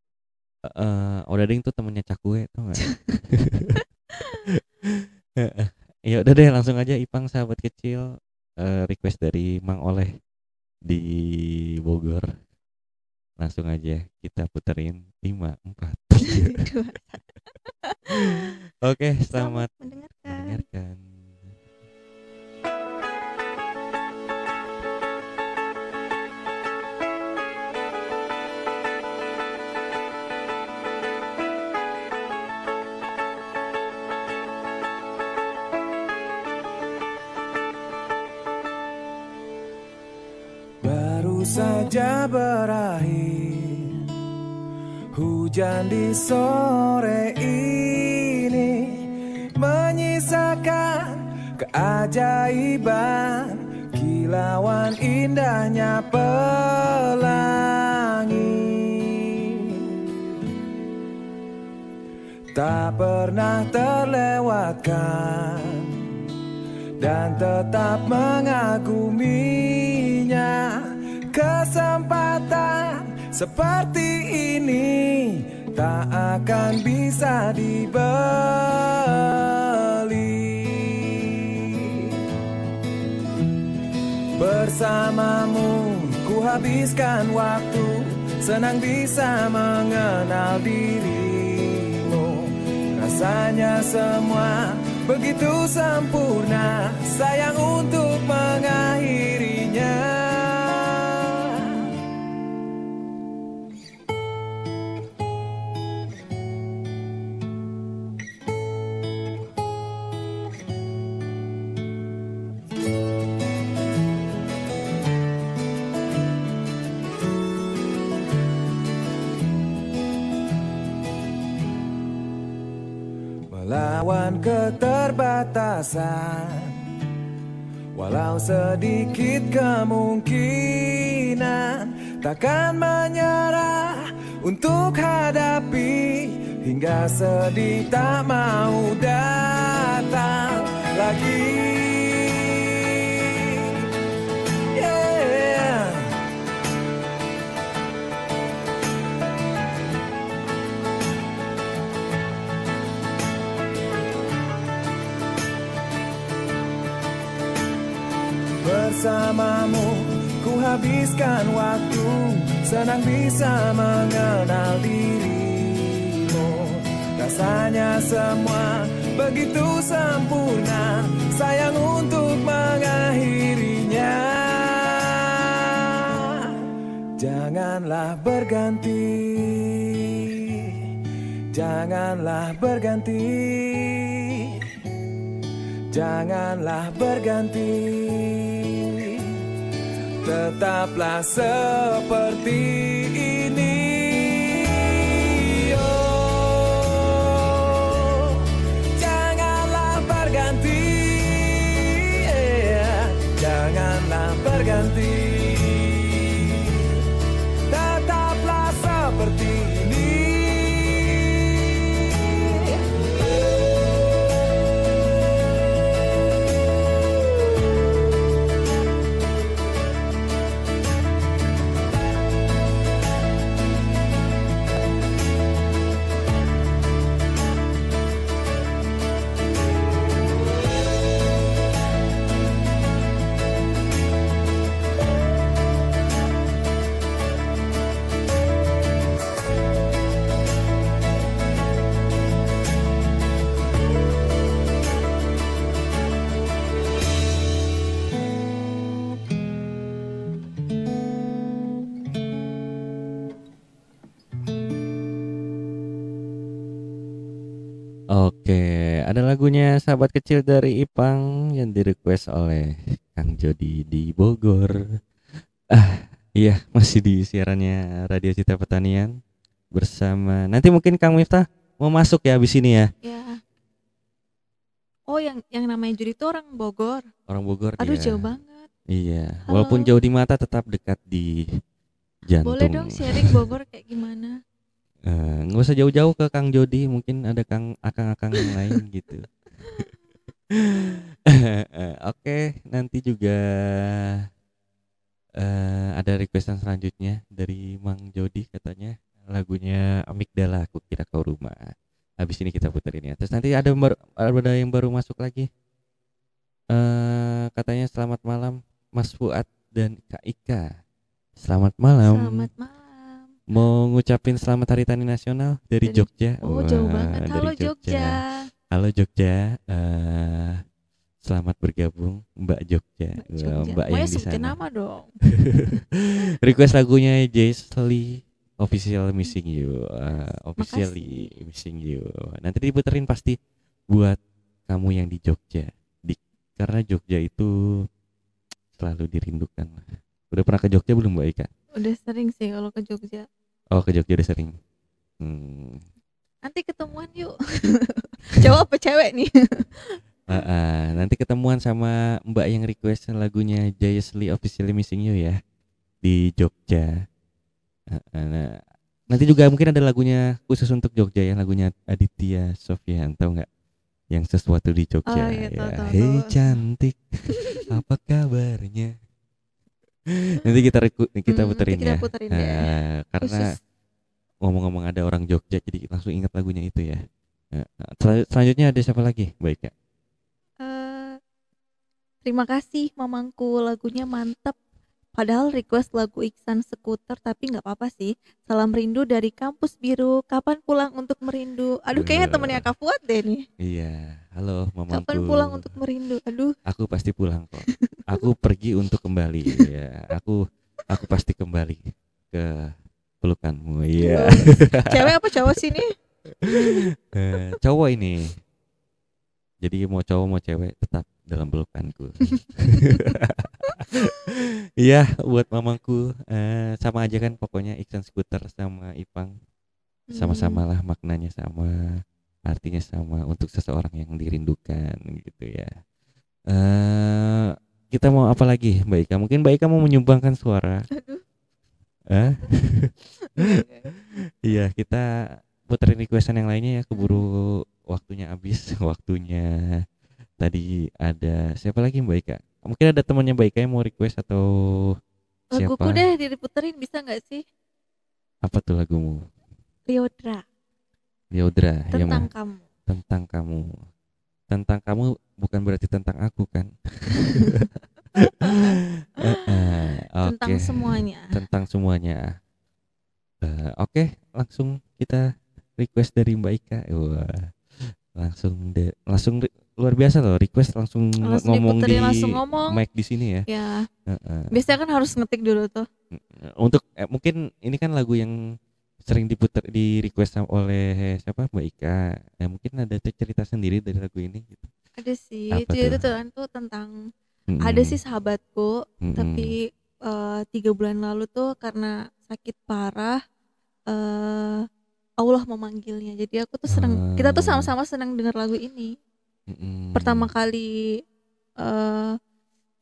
eh Odading tuh temennya Cakwe tau gak? ya udah deh langsung aja Ipang sahabat kecil eh, request dari Mang Oleh di Bogor langsung aja kita puterin 5 4 Dua. Oke selamat mendengarkan. mendengarkan saja berakhir. Hujan di sore ini Menyisakan keajaiban. Kilauan indahnya pelangi. Tak pernah terlewatkan dan tetap mengaguminya kesempatan seperti ini tak akan bisa dibeli. Bersamamu ku habiskan waktu senang bisa mengenal dirimu. Rasanya semua begitu sempurna sayang untuk mengakhirinya keterbatasan Walau sedikit kemungkinan Takkan menyerah untuk hadapi Hingga sedih tak mau datang lagi Bersamamu. Ku habiskan waktu Senang bisa mengenal dirimu. Rasanya semua begitu sempurna Sayang untuk mengakhirinya. Janganlah berganti. Janganlah berganti. Janganlah berganti Tetaplah seperti ini Oh, Janganlah. Janganlah berganti ada lagunya sahabat kecil dari Ipang yang direquest oleh Kang Jody di Bogor. Ah, iya masih di siarannya Radio Cita Pertanian bersama. Nanti mungkin Kang Miftah mau masuk ya habis ini ya. Ya. Oh, yang yang namanya Judi itu orang Bogor. Orang Bogor Aduh, dia. jauh banget. Iya, Halo. walaupun jauh di mata tetap dekat di jantung. Boleh dong sharing Bogor kayak gimana? Eh, nggak usah jauh-jauh ke Kang Jody, mungkin ada Kang akang-akang yang lain <laughs> gitu. Eh, Oke, nanti juga eh ada requestan selanjutnya dari Mang Jody katanya lagunya Amigdala aku kira kau rumah. Habis ini kita puterin ya. Terus nanti ada yang baru ada yang baru masuk lagi. Eh katanya selamat malam Mas Fuad dan Kak Ika. Selamat malam. Selamat malam. Mau ngucapin selamat Hari Tani Nasional dari, Dari- Jogja. Oh, jauh Wah, banget. dari Halo Jogja. Halo Jogja. eh selamat bergabung Mbak Jogja. Mbak Jogja. Mbak yang ya di sana. nama dong. <laughs> Request lagunya Lee Official Missing You. eh, officially Missing You. Nanti diputerin pasti buat kamu yang di Jogja. Di, karena Jogja itu selalu dirindukan. Udah pernah ke Jogja belum Mbak Ika? Udah sering sih kalau ke Jogja. Oh ke Jogja udah sering. Hmm. Nanti ketemuan yuk. <laughs> Cowok apa cewek nih? <laughs> Ah, ah, nanti ketemuan sama Mbak yang request lagunya Lee Officially Missing You ya di Jogja. Ah, nah, nanti juga mungkin ada lagunya khusus untuk Jogja ya lagunya Aditya Sofyan tahu nggak? Yang sesuatu di Jogja. Oh, iya, tahu, ya. tahu, Hei tahu. cantik, <laughs> apa kabarnya? Nanti kita kita Hmm, puterin kita ya. puterin deh. Ah, karena ngomong-ngomong ada orang Jogja jadi langsung ingat lagunya itu ya. Ah, ah. Selan- selanjutnya ada siapa lagi? Baik ya. Eh, terima kasih mamangku lagunya mantep. Padahal request lagu Iksan Skuter tapi nggak apa-apa sih. Salam rindu dari kampus biru. Kapan pulang untuk merindu? Aduh kayaknya temennya Kak Fuad deh nih. Iya, halo mamaku. Kapan pulang untuk merindu? Aduh, Aku pasti pulang kok. <laughs> Aku pergi untuk kembali. Ya, aku aku pasti kembali ke pelukanmu. Iya. cewek apa cowok sih nih? Eh, cowok ini. Jadi mau cowok mau cewek tetap dalam pelukanku. <laughs> Iya, buat mamaku eh, sama aja kan pokoknya Iksan Skuter sama Ipang sama-sama lah maknanya sama artinya sama untuk seseorang yang dirindukan gitu ya eh kita mau apa lagi? Mbak Ika mungkin Mbak Ika mau menyumbangkan suara. Aduh. eh <laughs> iya kita puterin requestan yang lainnya ya keburu waktunya habis. <laughs> Waktunya tadi ada siapa lagi Mbak Ika? Mungkin ada temannya Mbak Ika yang mau request atau siapa? Laguku deh diputerin bisa nggak sih? apa tuh lagumu? Liodra. Liodra ya tentang mah kamu. tentang kamu tentang kamu bukan berarti tentang aku kan <laughs> Eh, eh, Tentang oke. semuanya. tentang semuanya Eh, oke langsung kita request dari Mbak Ika Wah, langsung de langsung luar biasa loh request langsung, ng- Langsung ngomong di langsung ngomong. mic di sini ya Ya, Eh, eh. biasanya kan harus ngetik dulu tuh. untuk eh, mungkin ini kan lagu yang sering diputar di request sama- oleh siapa Mbak Ika ya mungkin ada cerita sendiri dari lagu ini gitu Ada sih. Apa Itu itu tuh? tuh, tuh tentang Mm-mm. ada sih sahabatku Mm-mm. tapi eh, tiga bulan lalu tuh karena sakit parah eh Allah memanggilnya jadi aku tuh seneng kita tuh Ah. sama-sama seneng denger lagu ini Mm-mm. pertama kali eh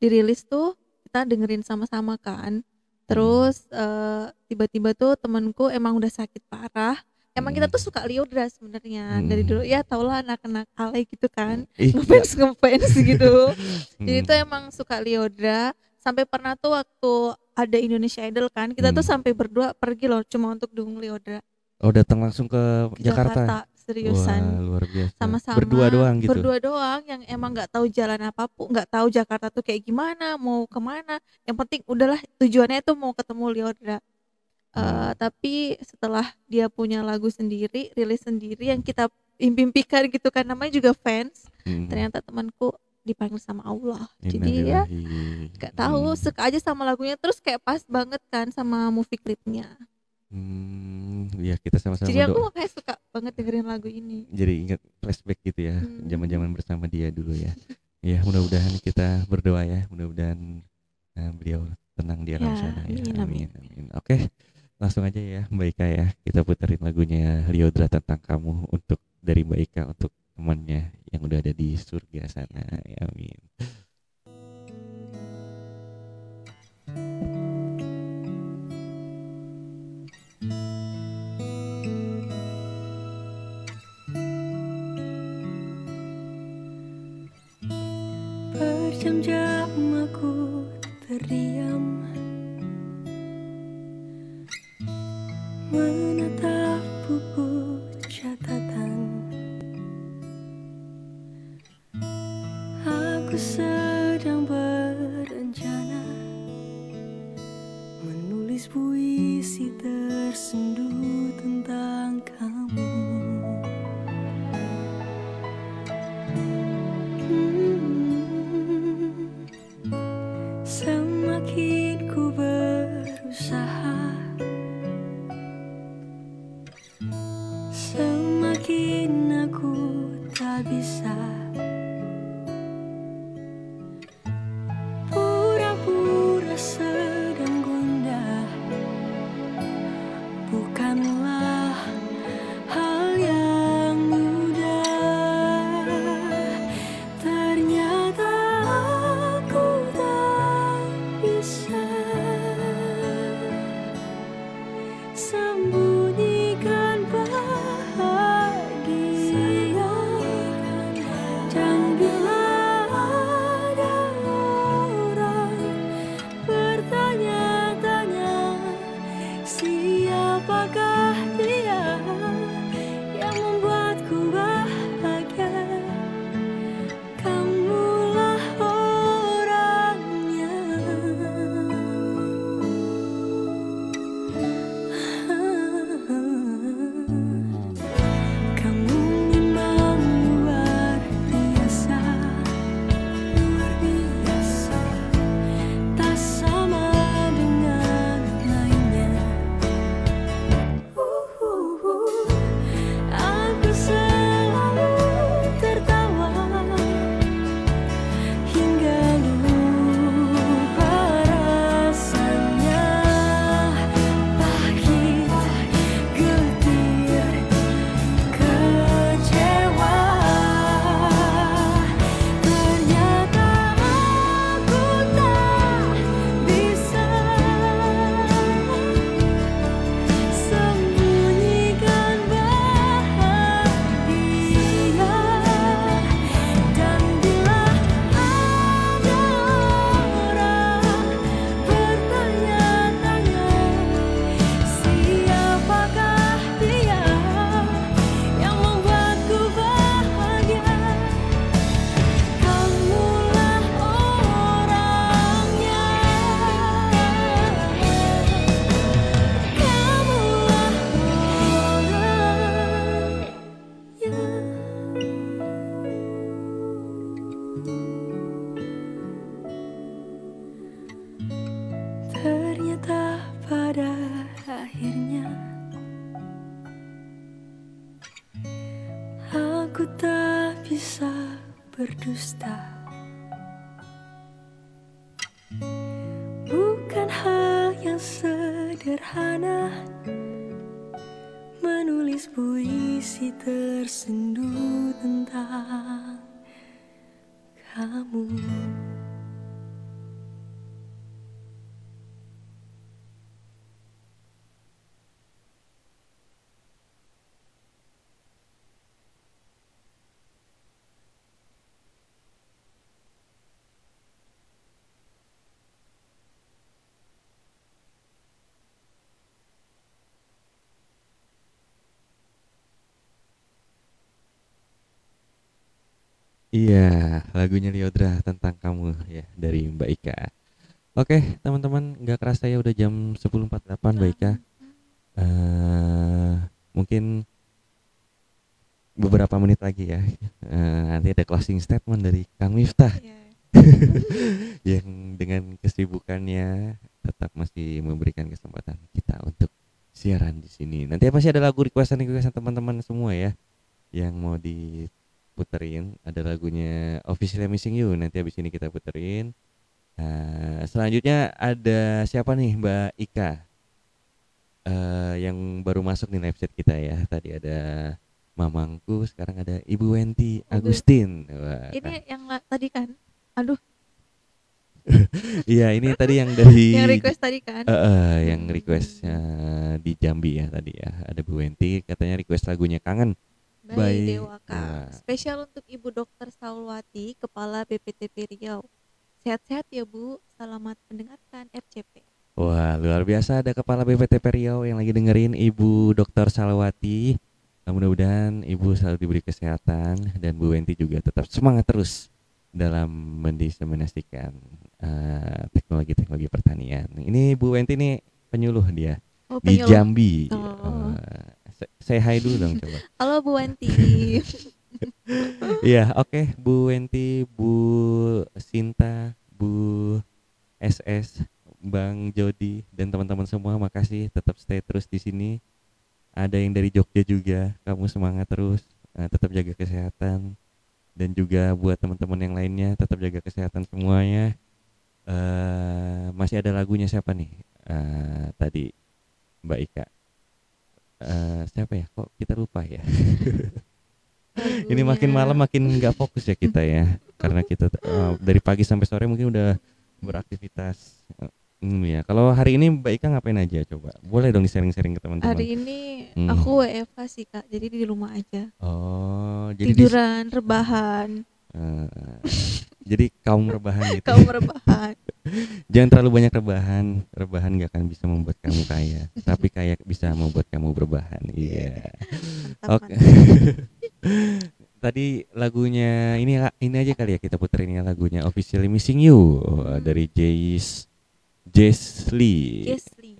dirilis tuh kita dengerin sama-sama kan terus eh, tiba-tiba tuh temanku emang udah sakit parah. Emang kita Mm. tuh suka Liodra sebenarnya. Dari Mm. dulu ya tau lah anak-anak alay gitu kan. Ih, ngefans ngefans gitu. <laughs> Jadi tuh emang suka Liodra sampai pernah tuh waktu ada Indonesia Idol kan kita tuh Hmm. sampai berdua pergi loh cuma untuk dukung Liodra oh datang langsung ke, ke Jakarta, Jakarta, seriusan. Wah, luar biasa. Sama-sama. Berdua doang gitu? Berdua doang yang emang nggak tahu jalan apa pun nggak tahu Jakarta tuh kayak gimana mau ke mana. Yang penting udahlah tujuannya tuh mau ketemu Liodra Eh, Hmm. tapi setelah dia punya lagu sendiri rilis sendiri yang kita impikan gitu kan namanya juga fans. Mm. ternyata temanku dipanggil sama Allah. Jadi ya nggak tahu Mm. suka aja sama lagunya. Terus kayak pas banget kan sama movie klipnya Hmm, ya kita sama-sama Jadi aku makanya suka banget dengerin lagu ini. Jadi ingat flashback gitu ya, Hmm. zaman-zaman bersama dia dulu ya. Ya, mudah-mudahan kita berdoa ya, mudah-mudahan eh, beliau tenang di alam Ya, sana ya. amin, amin. Amin. Oke, langsung aja ya, Mbak Ika ya. Kita puterin lagunya Liodra tentang kamu untuk dari Mbak Ika untuk temannya yang udah ada di surga sana. Ya, amin. Terdiam. Menatap buku Iya, lagunya Liodra tentang kamu ya dari Mbak Ika. Oke, teman-teman, nggak kerasa ya udah jam 10.48 Mbak Ika. Eh, mungkin beberapa menit lagi ya. Eh, nanti ada closing statement dari Kang Miftah Ya. <laughs> yang dengan kesibukannya tetap masih memberikan kesempatan kita untuk siaran di sini. Nanti masih ada lagu requestan requestan teman-teman semua ya yang mau diputerin. Ada lagunya Officially Missing You. Nanti habis ini kita puterin. Nah, selanjutnya ada siapa nih Mbak Ika Eh, yang baru masuk nih live chat kita ya. Tadi ada Mamangku, sekarang ada Ibu Wenti. Agustin. Wah, Ini yang la- tadi kan. Aduh, <laughs> Iya, ini tadi yang dari <laughs> yang request tadi kan. Eh, eh, yang request eh, di Jambi ya tadi ya. Ada Bu Wenti katanya request lagunya Kangen. Baik, Baik. Dewaka. Nah. Spesial untuk Ibu Dokter Saulwati, Kepala BPTP Riau. Sehat-sehat ya Bu. Selamat mendengarkan RCP. Wah, luar biasa ada kepala BPTP Riau yang lagi dengerin Ibu Dr. Salawati. Nah, mudah-mudahan Ibu selalu diberi kesehatan dan Bu Wenti juga tetap semangat terus dalam mendiseminasikan eh, teknologi-teknologi pertanian. Ini Bu Wenti nih penyuluh dia Oh, di penyuluh. Jambi. Oh. Sa- say hi dulu dong coba. <laughs> Halo Bu Wanti. Iya, oke, Bu Wenti, Bu Sinta, Bu SS, Bang Jody dan teman-teman semua makasih tetap stay terus di sini. Ada yang dari Jogja juga, kamu semangat terus, eh, tetap jaga kesehatan dan juga buat teman-teman yang lainnya tetap jaga kesehatan semuanya. eh masih ada lagunya siapa nih? Eh, tadi Mbak Ika. Eh, siapa ya? Kok kita lupa ya? Ini makin Lagunya. malam makin nggak fokus ya kita ya, karena kita eh, dari pagi sampai sore mungkin udah beraktivitas. Eh, Hmm, ya. Kalau hari ini Mbak Ika ngapain aja coba? Boleh dong di-sharing-sharing ke teman-teman. Hari ini Hmm. aku WFH sih Kak, jadi di rumah aja. Oh, jadi di- Tiduran, rebahan, eh, jadi kaum rebahan gitu. <laughs> kaum rebahan. Jangan terlalu banyak rebahan. Rebahan gak akan bisa membuat kamu kaya, tapi kaya bisa membuat kamu berbahan. Iya. Mantap, Oke. mantap. <laughs> Tadi lagunya ini ini aja kali ya kita puterin ya lagunya Officially Missing You uh, Hmm. dari Jace. Jesly.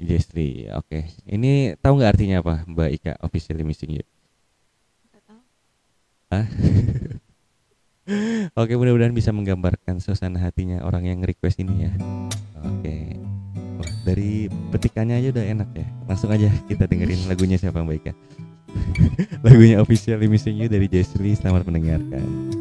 Jesly. Oke. Ini tahu nggak artinya apa Mbak Ika Officially Missing You? Tahu. <laughs> Oke, mudah-mudahan bisa menggambarkan suasana hatinya orang yang request ini ya. Oke. Wah, dari petikannya aja udah enak ya. Langsung aja kita dengerin lagunya siapa Mbak Ika. <laughs> lagunya Officially Missing You dari Jesly. Selamat mendengarkan.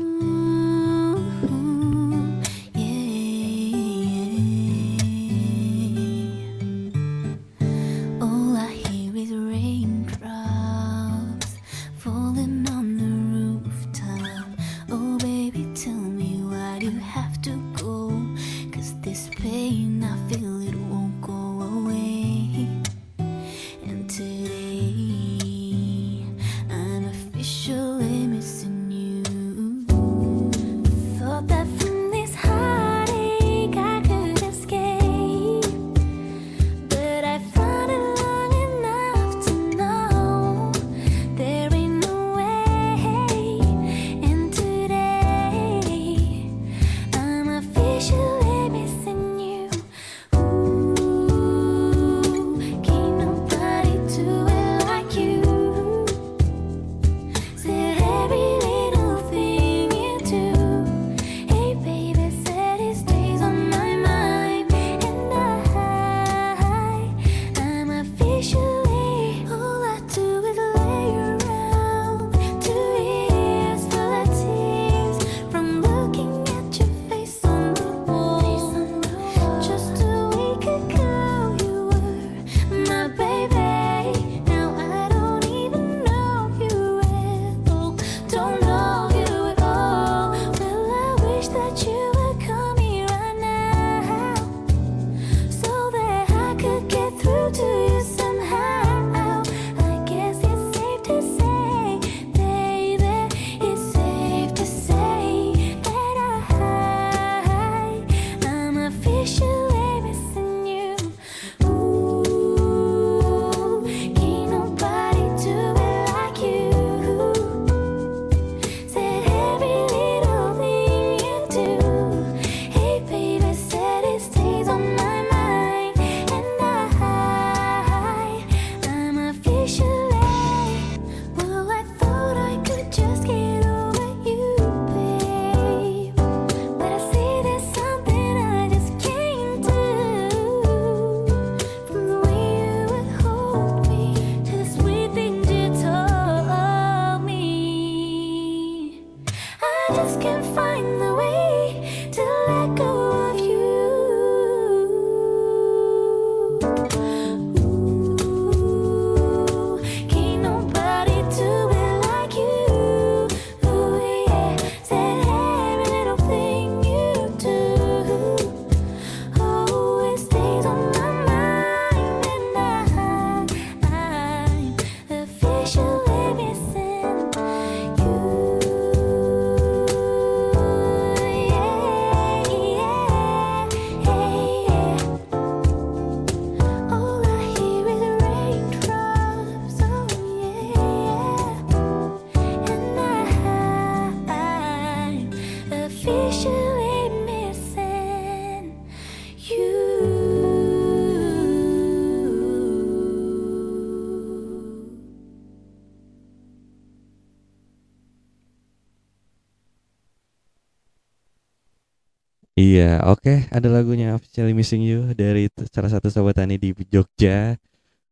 Iya, oke, ada lagunya Officially Missing You dari salah satu sobat tani di Jogja.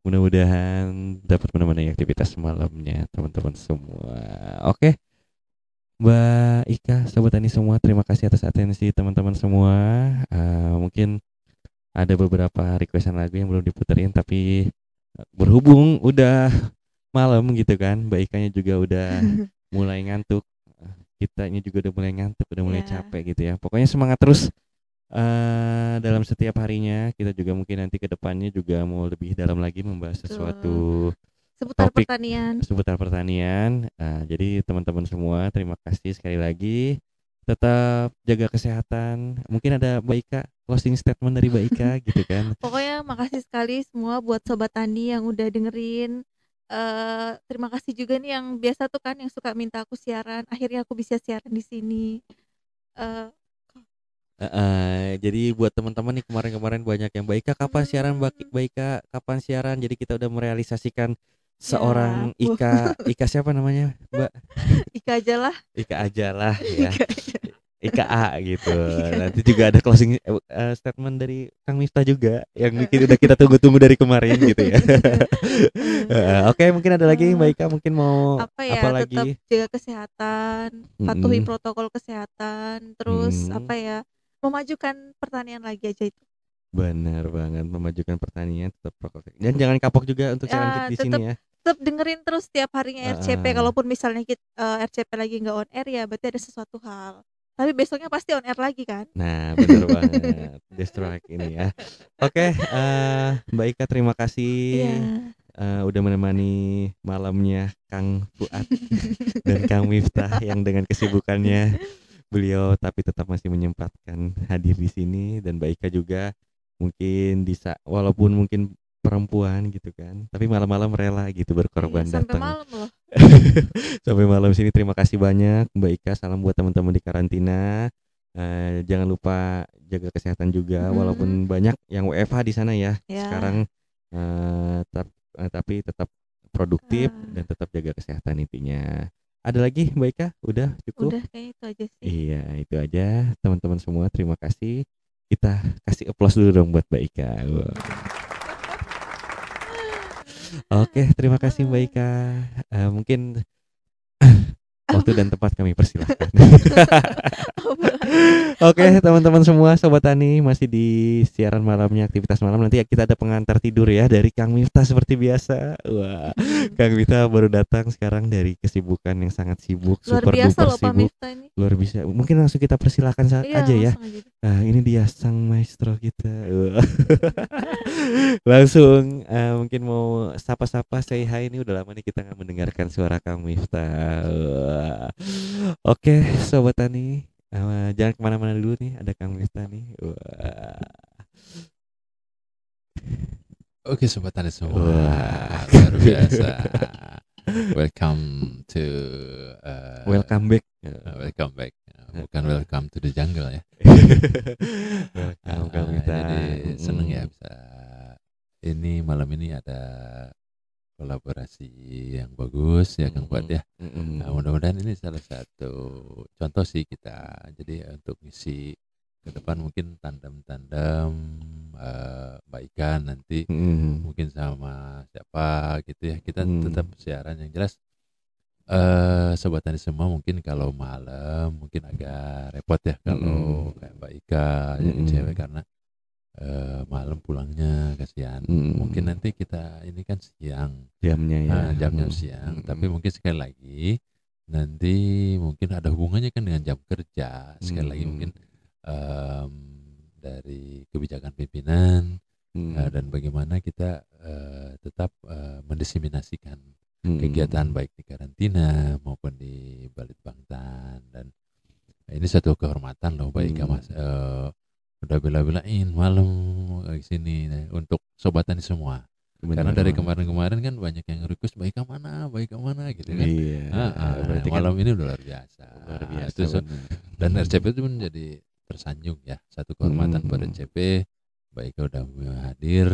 Mudah-mudahan dapat menemani aktivitas malamnya teman-teman semua. Oke. Mbak Ika, sobat tani semua, terima kasih atas atensi teman-teman semua. Eh, mungkin ada beberapa requestan lagu yang belum diputerin tapi berhubung udah malam gitu kan, Mbak Ikanya juga udah <laughs> mulai ngantuk. Eh, Kitanya juga udah mulai ngantuk, udah mulai Iya. capek gitu ya. Pokoknya semangat terus eh dalam setiap harinya. Kita juga mungkin nanti ke depannya juga mau lebih dalam lagi membahas Betul. sesuatu Seputar Topik. pertanian. seputar pertanian. Nah, jadi teman-teman semua terima kasih sekali lagi. Tetap jaga kesehatan. Mungkin ada Mbak Ika closing statement dari Mbak Ika <laughs> gitu kan. Pokoknya makasih sekali semua buat sobat tani yang udah dengerin. Eh terima kasih juga nih yang biasa tuh kan yang suka minta aku siaran. Akhirnya aku bisa siaran di sini. Eh Eh, eh, jadi buat teman-teman nih kemarin-kemarin banyak yang Mbak Ika kapan siaran Mbak Ki- Mbak Ika kapan siaran. Jadi kita udah merealisasikan seorang Ya, Ika Ika siapa namanya Mbak <laughs> Ika aja lah. Ika aja lah ya. <laughs> Ika aja. Ika <laughs> gitu. Nanti juga ada closing eh, statement dari Kang Miftah juga yang mungkin udah kita tunggu-tunggu dari kemarin gitu ya. <laughs> <laughs> Eh, Oke, mungkin ada lagi Mbak Ika mungkin mau apa ya apa tetap lagi? jaga kesehatan patuhi Mm-mm. protokol kesehatan terus Mm. apa ya memajukan pertanian lagi aja itu Benar banget memajukan pertanian tetap prokes. Dan jangan kapok juga untuk siaran Ya, kita di tetap sini ya. tetap dengerin terus tiap harinya RCP Heeh. kalaupun misalnya kita eh, RCP lagi nggak on air ya berarti ada sesuatu hal tapi besoknya pasti on air lagi kan Nah, benar <laughs> banget. Destrike ini ya. Oke, eh, Mbak Ika terima kasih iya eh, udah menemani malamnya Kang Fuad dan Kang Miftah yang dengan kesibukannya beliau tapi tetap masih menyempatkan hadir di sini dan Mbak Ika juga mungkin bisa walaupun mungkin perempuan gitu kan. Tapi malam-malam rela gitu berkorban Iya, sampai datang. malam loh. <laughs> Sampai malam sini terima kasih banyak Mbak Ika. Salam buat teman-teman di karantina. Eh, jangan lupa jaga kesehatan juga Mhm. walaupun banyak yang WFH di sana ya. Ya. sekarang eh, tap- eh, tapi tetap produktif Ah. dan tetap jaga kesehatan intinya. Ada lagi Mbak Ika? Udah cukup? Udah kayak itu aja sih. Iya itu aja. Teman-teman semua terima kasih. Kita kasih applause dulu dong buat Mbak Ika. Wah. Oke, terima kasih Mbak Ika. Eh, mungkin waktu dan tempat kami persilahkan. <laughs> Oke, teman-teman semua, sobat tani masih di siaran malamnya aktivitas malam. Nanti kita ada pengantar tidur ya dari Kang Miftah seperti biasa. Wah, Kang Miftah baru datang sekarang dari kesibukan yang sangat sibuk, luar super biasa duper loh Pak sibuk. Miftah ini Luar biasa. Mungkin langsung kita persilahkan sa- iya aja ya. aja. Nah, ini dia sang maestro kita. <laughs> Langsung eh, mungkin mau sapa-sapa say hi ini udah lama nih kita nggak mendengarkan suara Kang Miftah. <laughs> Oke, sobat tani, jangan ke mana-mana dulu nih. Ada Kang Miftah nih. Wah. Oke sobat tani semua, Wah. luar biasa. Welcome to uh, Welcome back. uh, welcome back. Bukan welcome to the jungle ya. <laughs> Welcome Kang Uh, Miftah. jadi seneng ya bisa ini malam ini ada kolaborasi yang bagus ya Kang Fuad ya. Nah, mudah-mudahan ini salah satu contoh sih kita. Jadi eh, untuk misi ke depan mungkin tandem-tandem eh, Mbak Ikan nanti Mm-mm. mungkin sama siapa gitu ya. Kita Hmm. tetap siaran yang jelas eh sobat tani semua mungkin kalau malam mungkin agak repot ya kalau kayak Mbak Ika jadi Mm-mm. cewek karena eh malam pulangnya kasihan. Mm-mm. Mungkin nanti kita ini kan siang, jamnya ya ah, jamnya Mm. siang. Mm-mm. Tapi mungkin sekali lagi nanti mungkin ada hubungannya kan dengan jam kerja. Sekali lagi Mm. mungkin em, dari kebijakan pimpinan Mm. eh, dan bagaimana kita eh, tetap eh, mendiseminasikan Mm. kegiatan baik di karantina maupun di Balitbangtan dan ini satu kehormatan loh Mbak Ika Hmm. Mas Eh, udah bela-belain malam ke sini nah, untuk sobat tani semua. Bener karena dari kemarin-kemarin kan banyak yang request Mbak Ika mana? Mbak Ika mana? gitu kan. Iya Ah, ah, berarti kan malam ini udah luar biasa. Luar biasa Itu bener. dan RCP itu menjadi tersanjung ya satu kehormatan Hmm. buat RCP Mbak Ika udah hadir.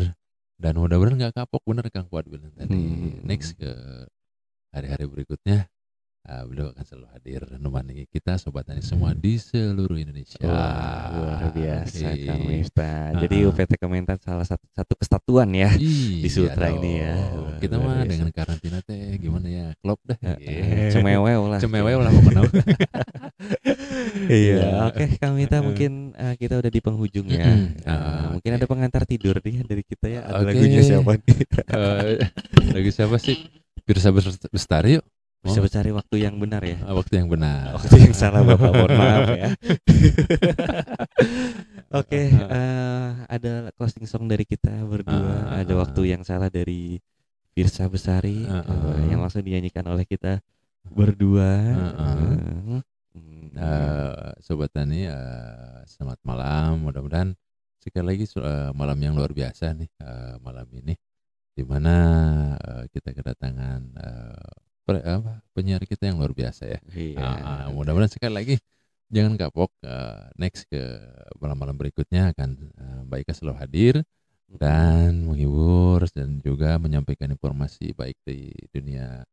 Dan mudah-mudahan nggak kapok bener Kang Fuad bilang tadi. Hmm. next ke hari-hari berikutnya ah, beliau akan selalu hadir menemani kita sobat tani semua di seluruh Indonesia Wah, luar biasa Iya. Kang Miftah. Jadi Ah. UPT Kementan salah satu satu kesatuan ya. Iya di Sultra dong. ini ya. Wah, kita luar mah dengan karantina teh gimana ya klop dah Eh, Cemewew lah. cemewew lah pokoknya <laughs> Iya, Iya. oke Kang Mita mungkin eh, kita udah di penghujung ya. Eh, Ah, mungkin ada pengantar tidur nih dari kita ya. Ada Oke. lagunya siapa nih? Eh, lagi siapa sih Pirsa Bes- Bestari yuk Bisa Oh. mencari waktu yang benar ya. Ah, waktu yang benar <laughs> Waktu yang salah Bapak, mohon maaf ya. <laughs> Oke, eh, ada closing song dari kita berdua. Ah, ada ah, waktu yang salah dari Firsa Besari Ah, eh, ah. yang langsung dinyanyikan oleh kita berdua. Ah, ah. Eh, hmm. Eh, sobat tani eh, selamat malam mudah-mudahan sekali lagi eh, malam yang luar biasa nih eh, malam ini di mana eh, kita kedatangan pre- apa, penyiar kita yang luar biasa ya Iya. Ah, ah, mudah-mudahan sekali lagi jangan kapok eh, next ke malam-malam berikutnya akan eh, Mbak Ika selalu hadir dan menghibur dan juga menyampaikan informasi baik di dunia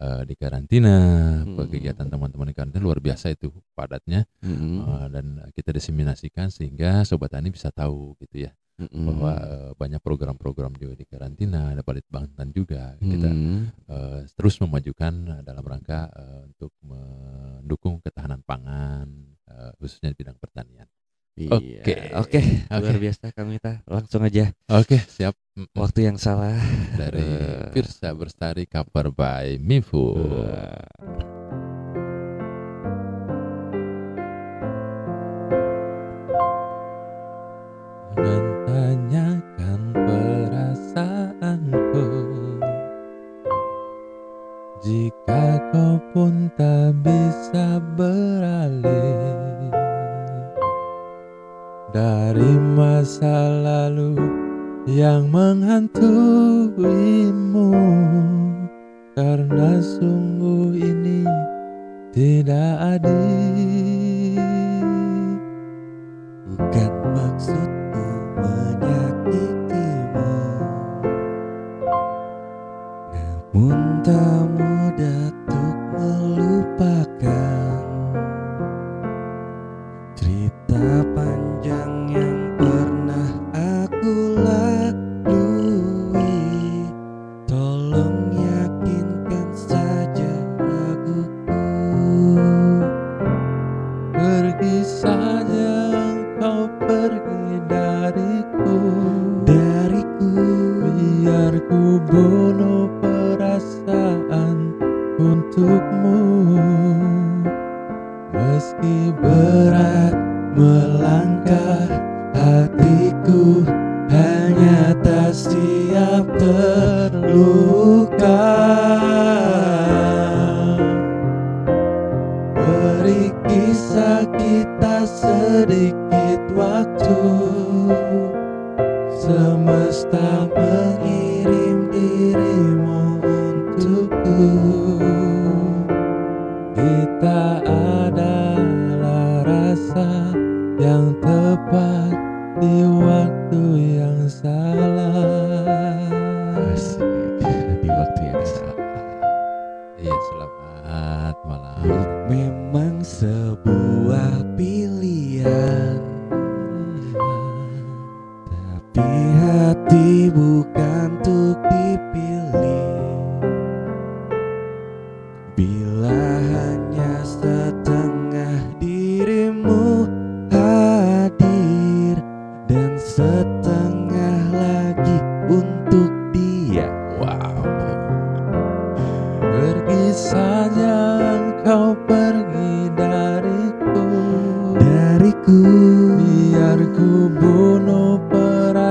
eh, di karantina Hmm. kegiatan teman-teman di karantina luar biasa itu padatnya Mm-mm. eh, dan kita diseminasikan sehingga sobat tani bisa tahu gitu ya Mm-mm. bahwa eh, banyak program-program juga di karantina ada Balit Bangtan juga kita Mm. eh, terus memajukan eh, dalam rangka eh, untuk mendukung ketahanan pangan eh, khususnya di bidang pertanian. Iya. Oke. Oke, luar Oke. biasa Kang Mita. Langsung aja Oke, siap. Mm, mm. waktu yang salah dari. <laughs> Firsa Berstari cover by Mifu. Eh, Jika kau pun tak bisa beralih Dari masa lalu yang menghantuimu Karena sungguh ini tidak adil. Bukan maksudku menyakitimu Namun tak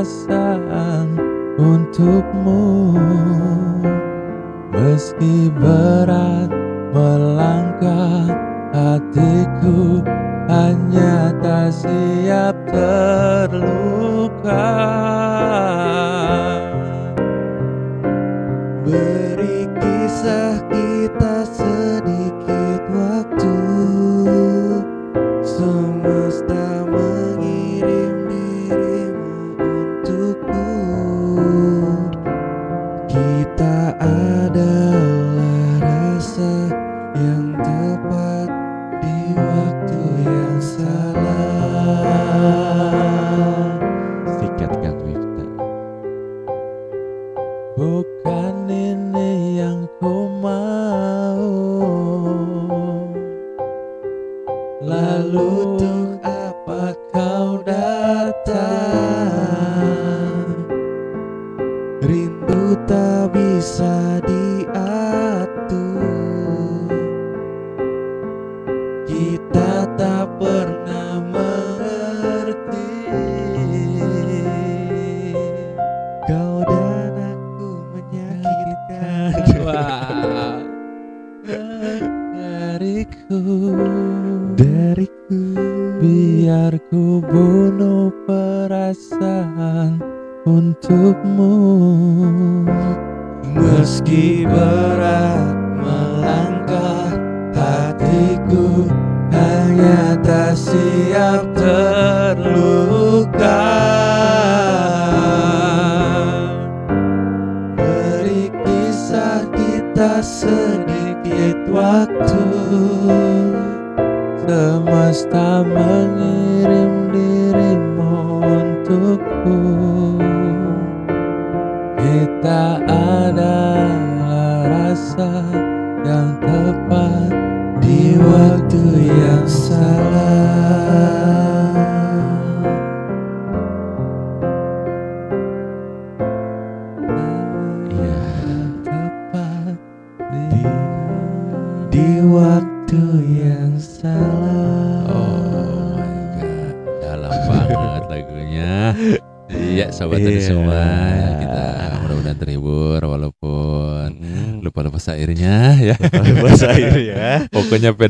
perasaan untukmu. Meski berat melangkah hatiku Hanya tak siap terluka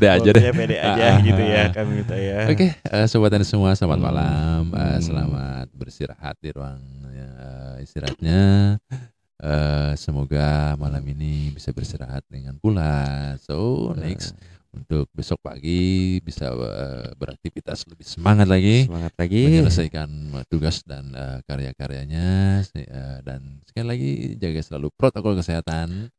pede aja deh. Pede aja Ah, gitu ah, ya ah. kami minta ya Oke, eh, sobat tadi semua, selamat Hmm. malam. Hmm. selamat beristirahat di ruang eh, istirahatnya. Eh, semoga malam ini bisa beristirahat dengan pulas. So, next untuk besok pagi bisa beraktivitas lebih semangat lagi. semangat lagi menyelesaikan uh, tugas dan uh, karya-karyanya uh, dan sekali lagi jaga selalu protokol kesehatan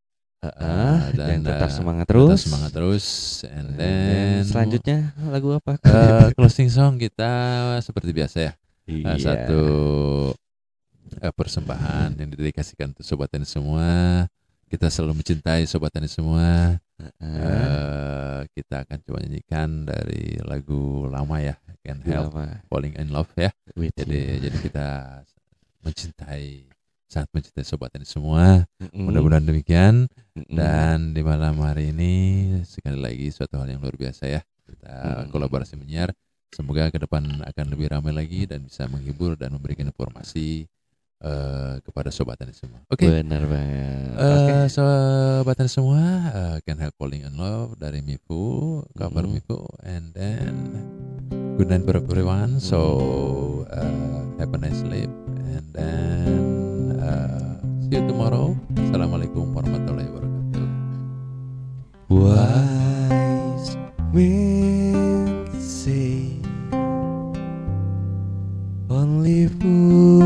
Heeh, dan, dan tetap uh, semangat tetap terus semangat terus and Dan then selanjutnya lagu apa uh, closing song kita seperti biasa ya Iya. Uh, satu uh, persembahan yang didedikasikan untuk sobat tani semua kita selalu mencintai sobat tani semua Heeh. Uh, kita akan coba nyanyikan dari lagu lama ya Can Help? Falling in Love ya With Jadi you. jadi kita mencintai sangat mencintai sobat ini semua. Mudah-mudahan demikian dan di malam hari ini sekali lagi suatu hal yang luar biasa ya. Kita Mm. kolaborasi menyiar. Semoga ke depan akan lebih ramai lagi dan bisa menghibur dan memberikan informasi eh, kepada sobat ini semua. Oke. benar banget Eh, Oke. sobat tani semua, eh, Can Help Falling in Love dari Mifu, cover Mhm. Mifu, and then good night for everyone. So uh, have a nice sleep, and then see you tomorrow. Assalamualaikum warahmatullahi wabarakatuh. Wise men say only fools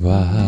goodbye.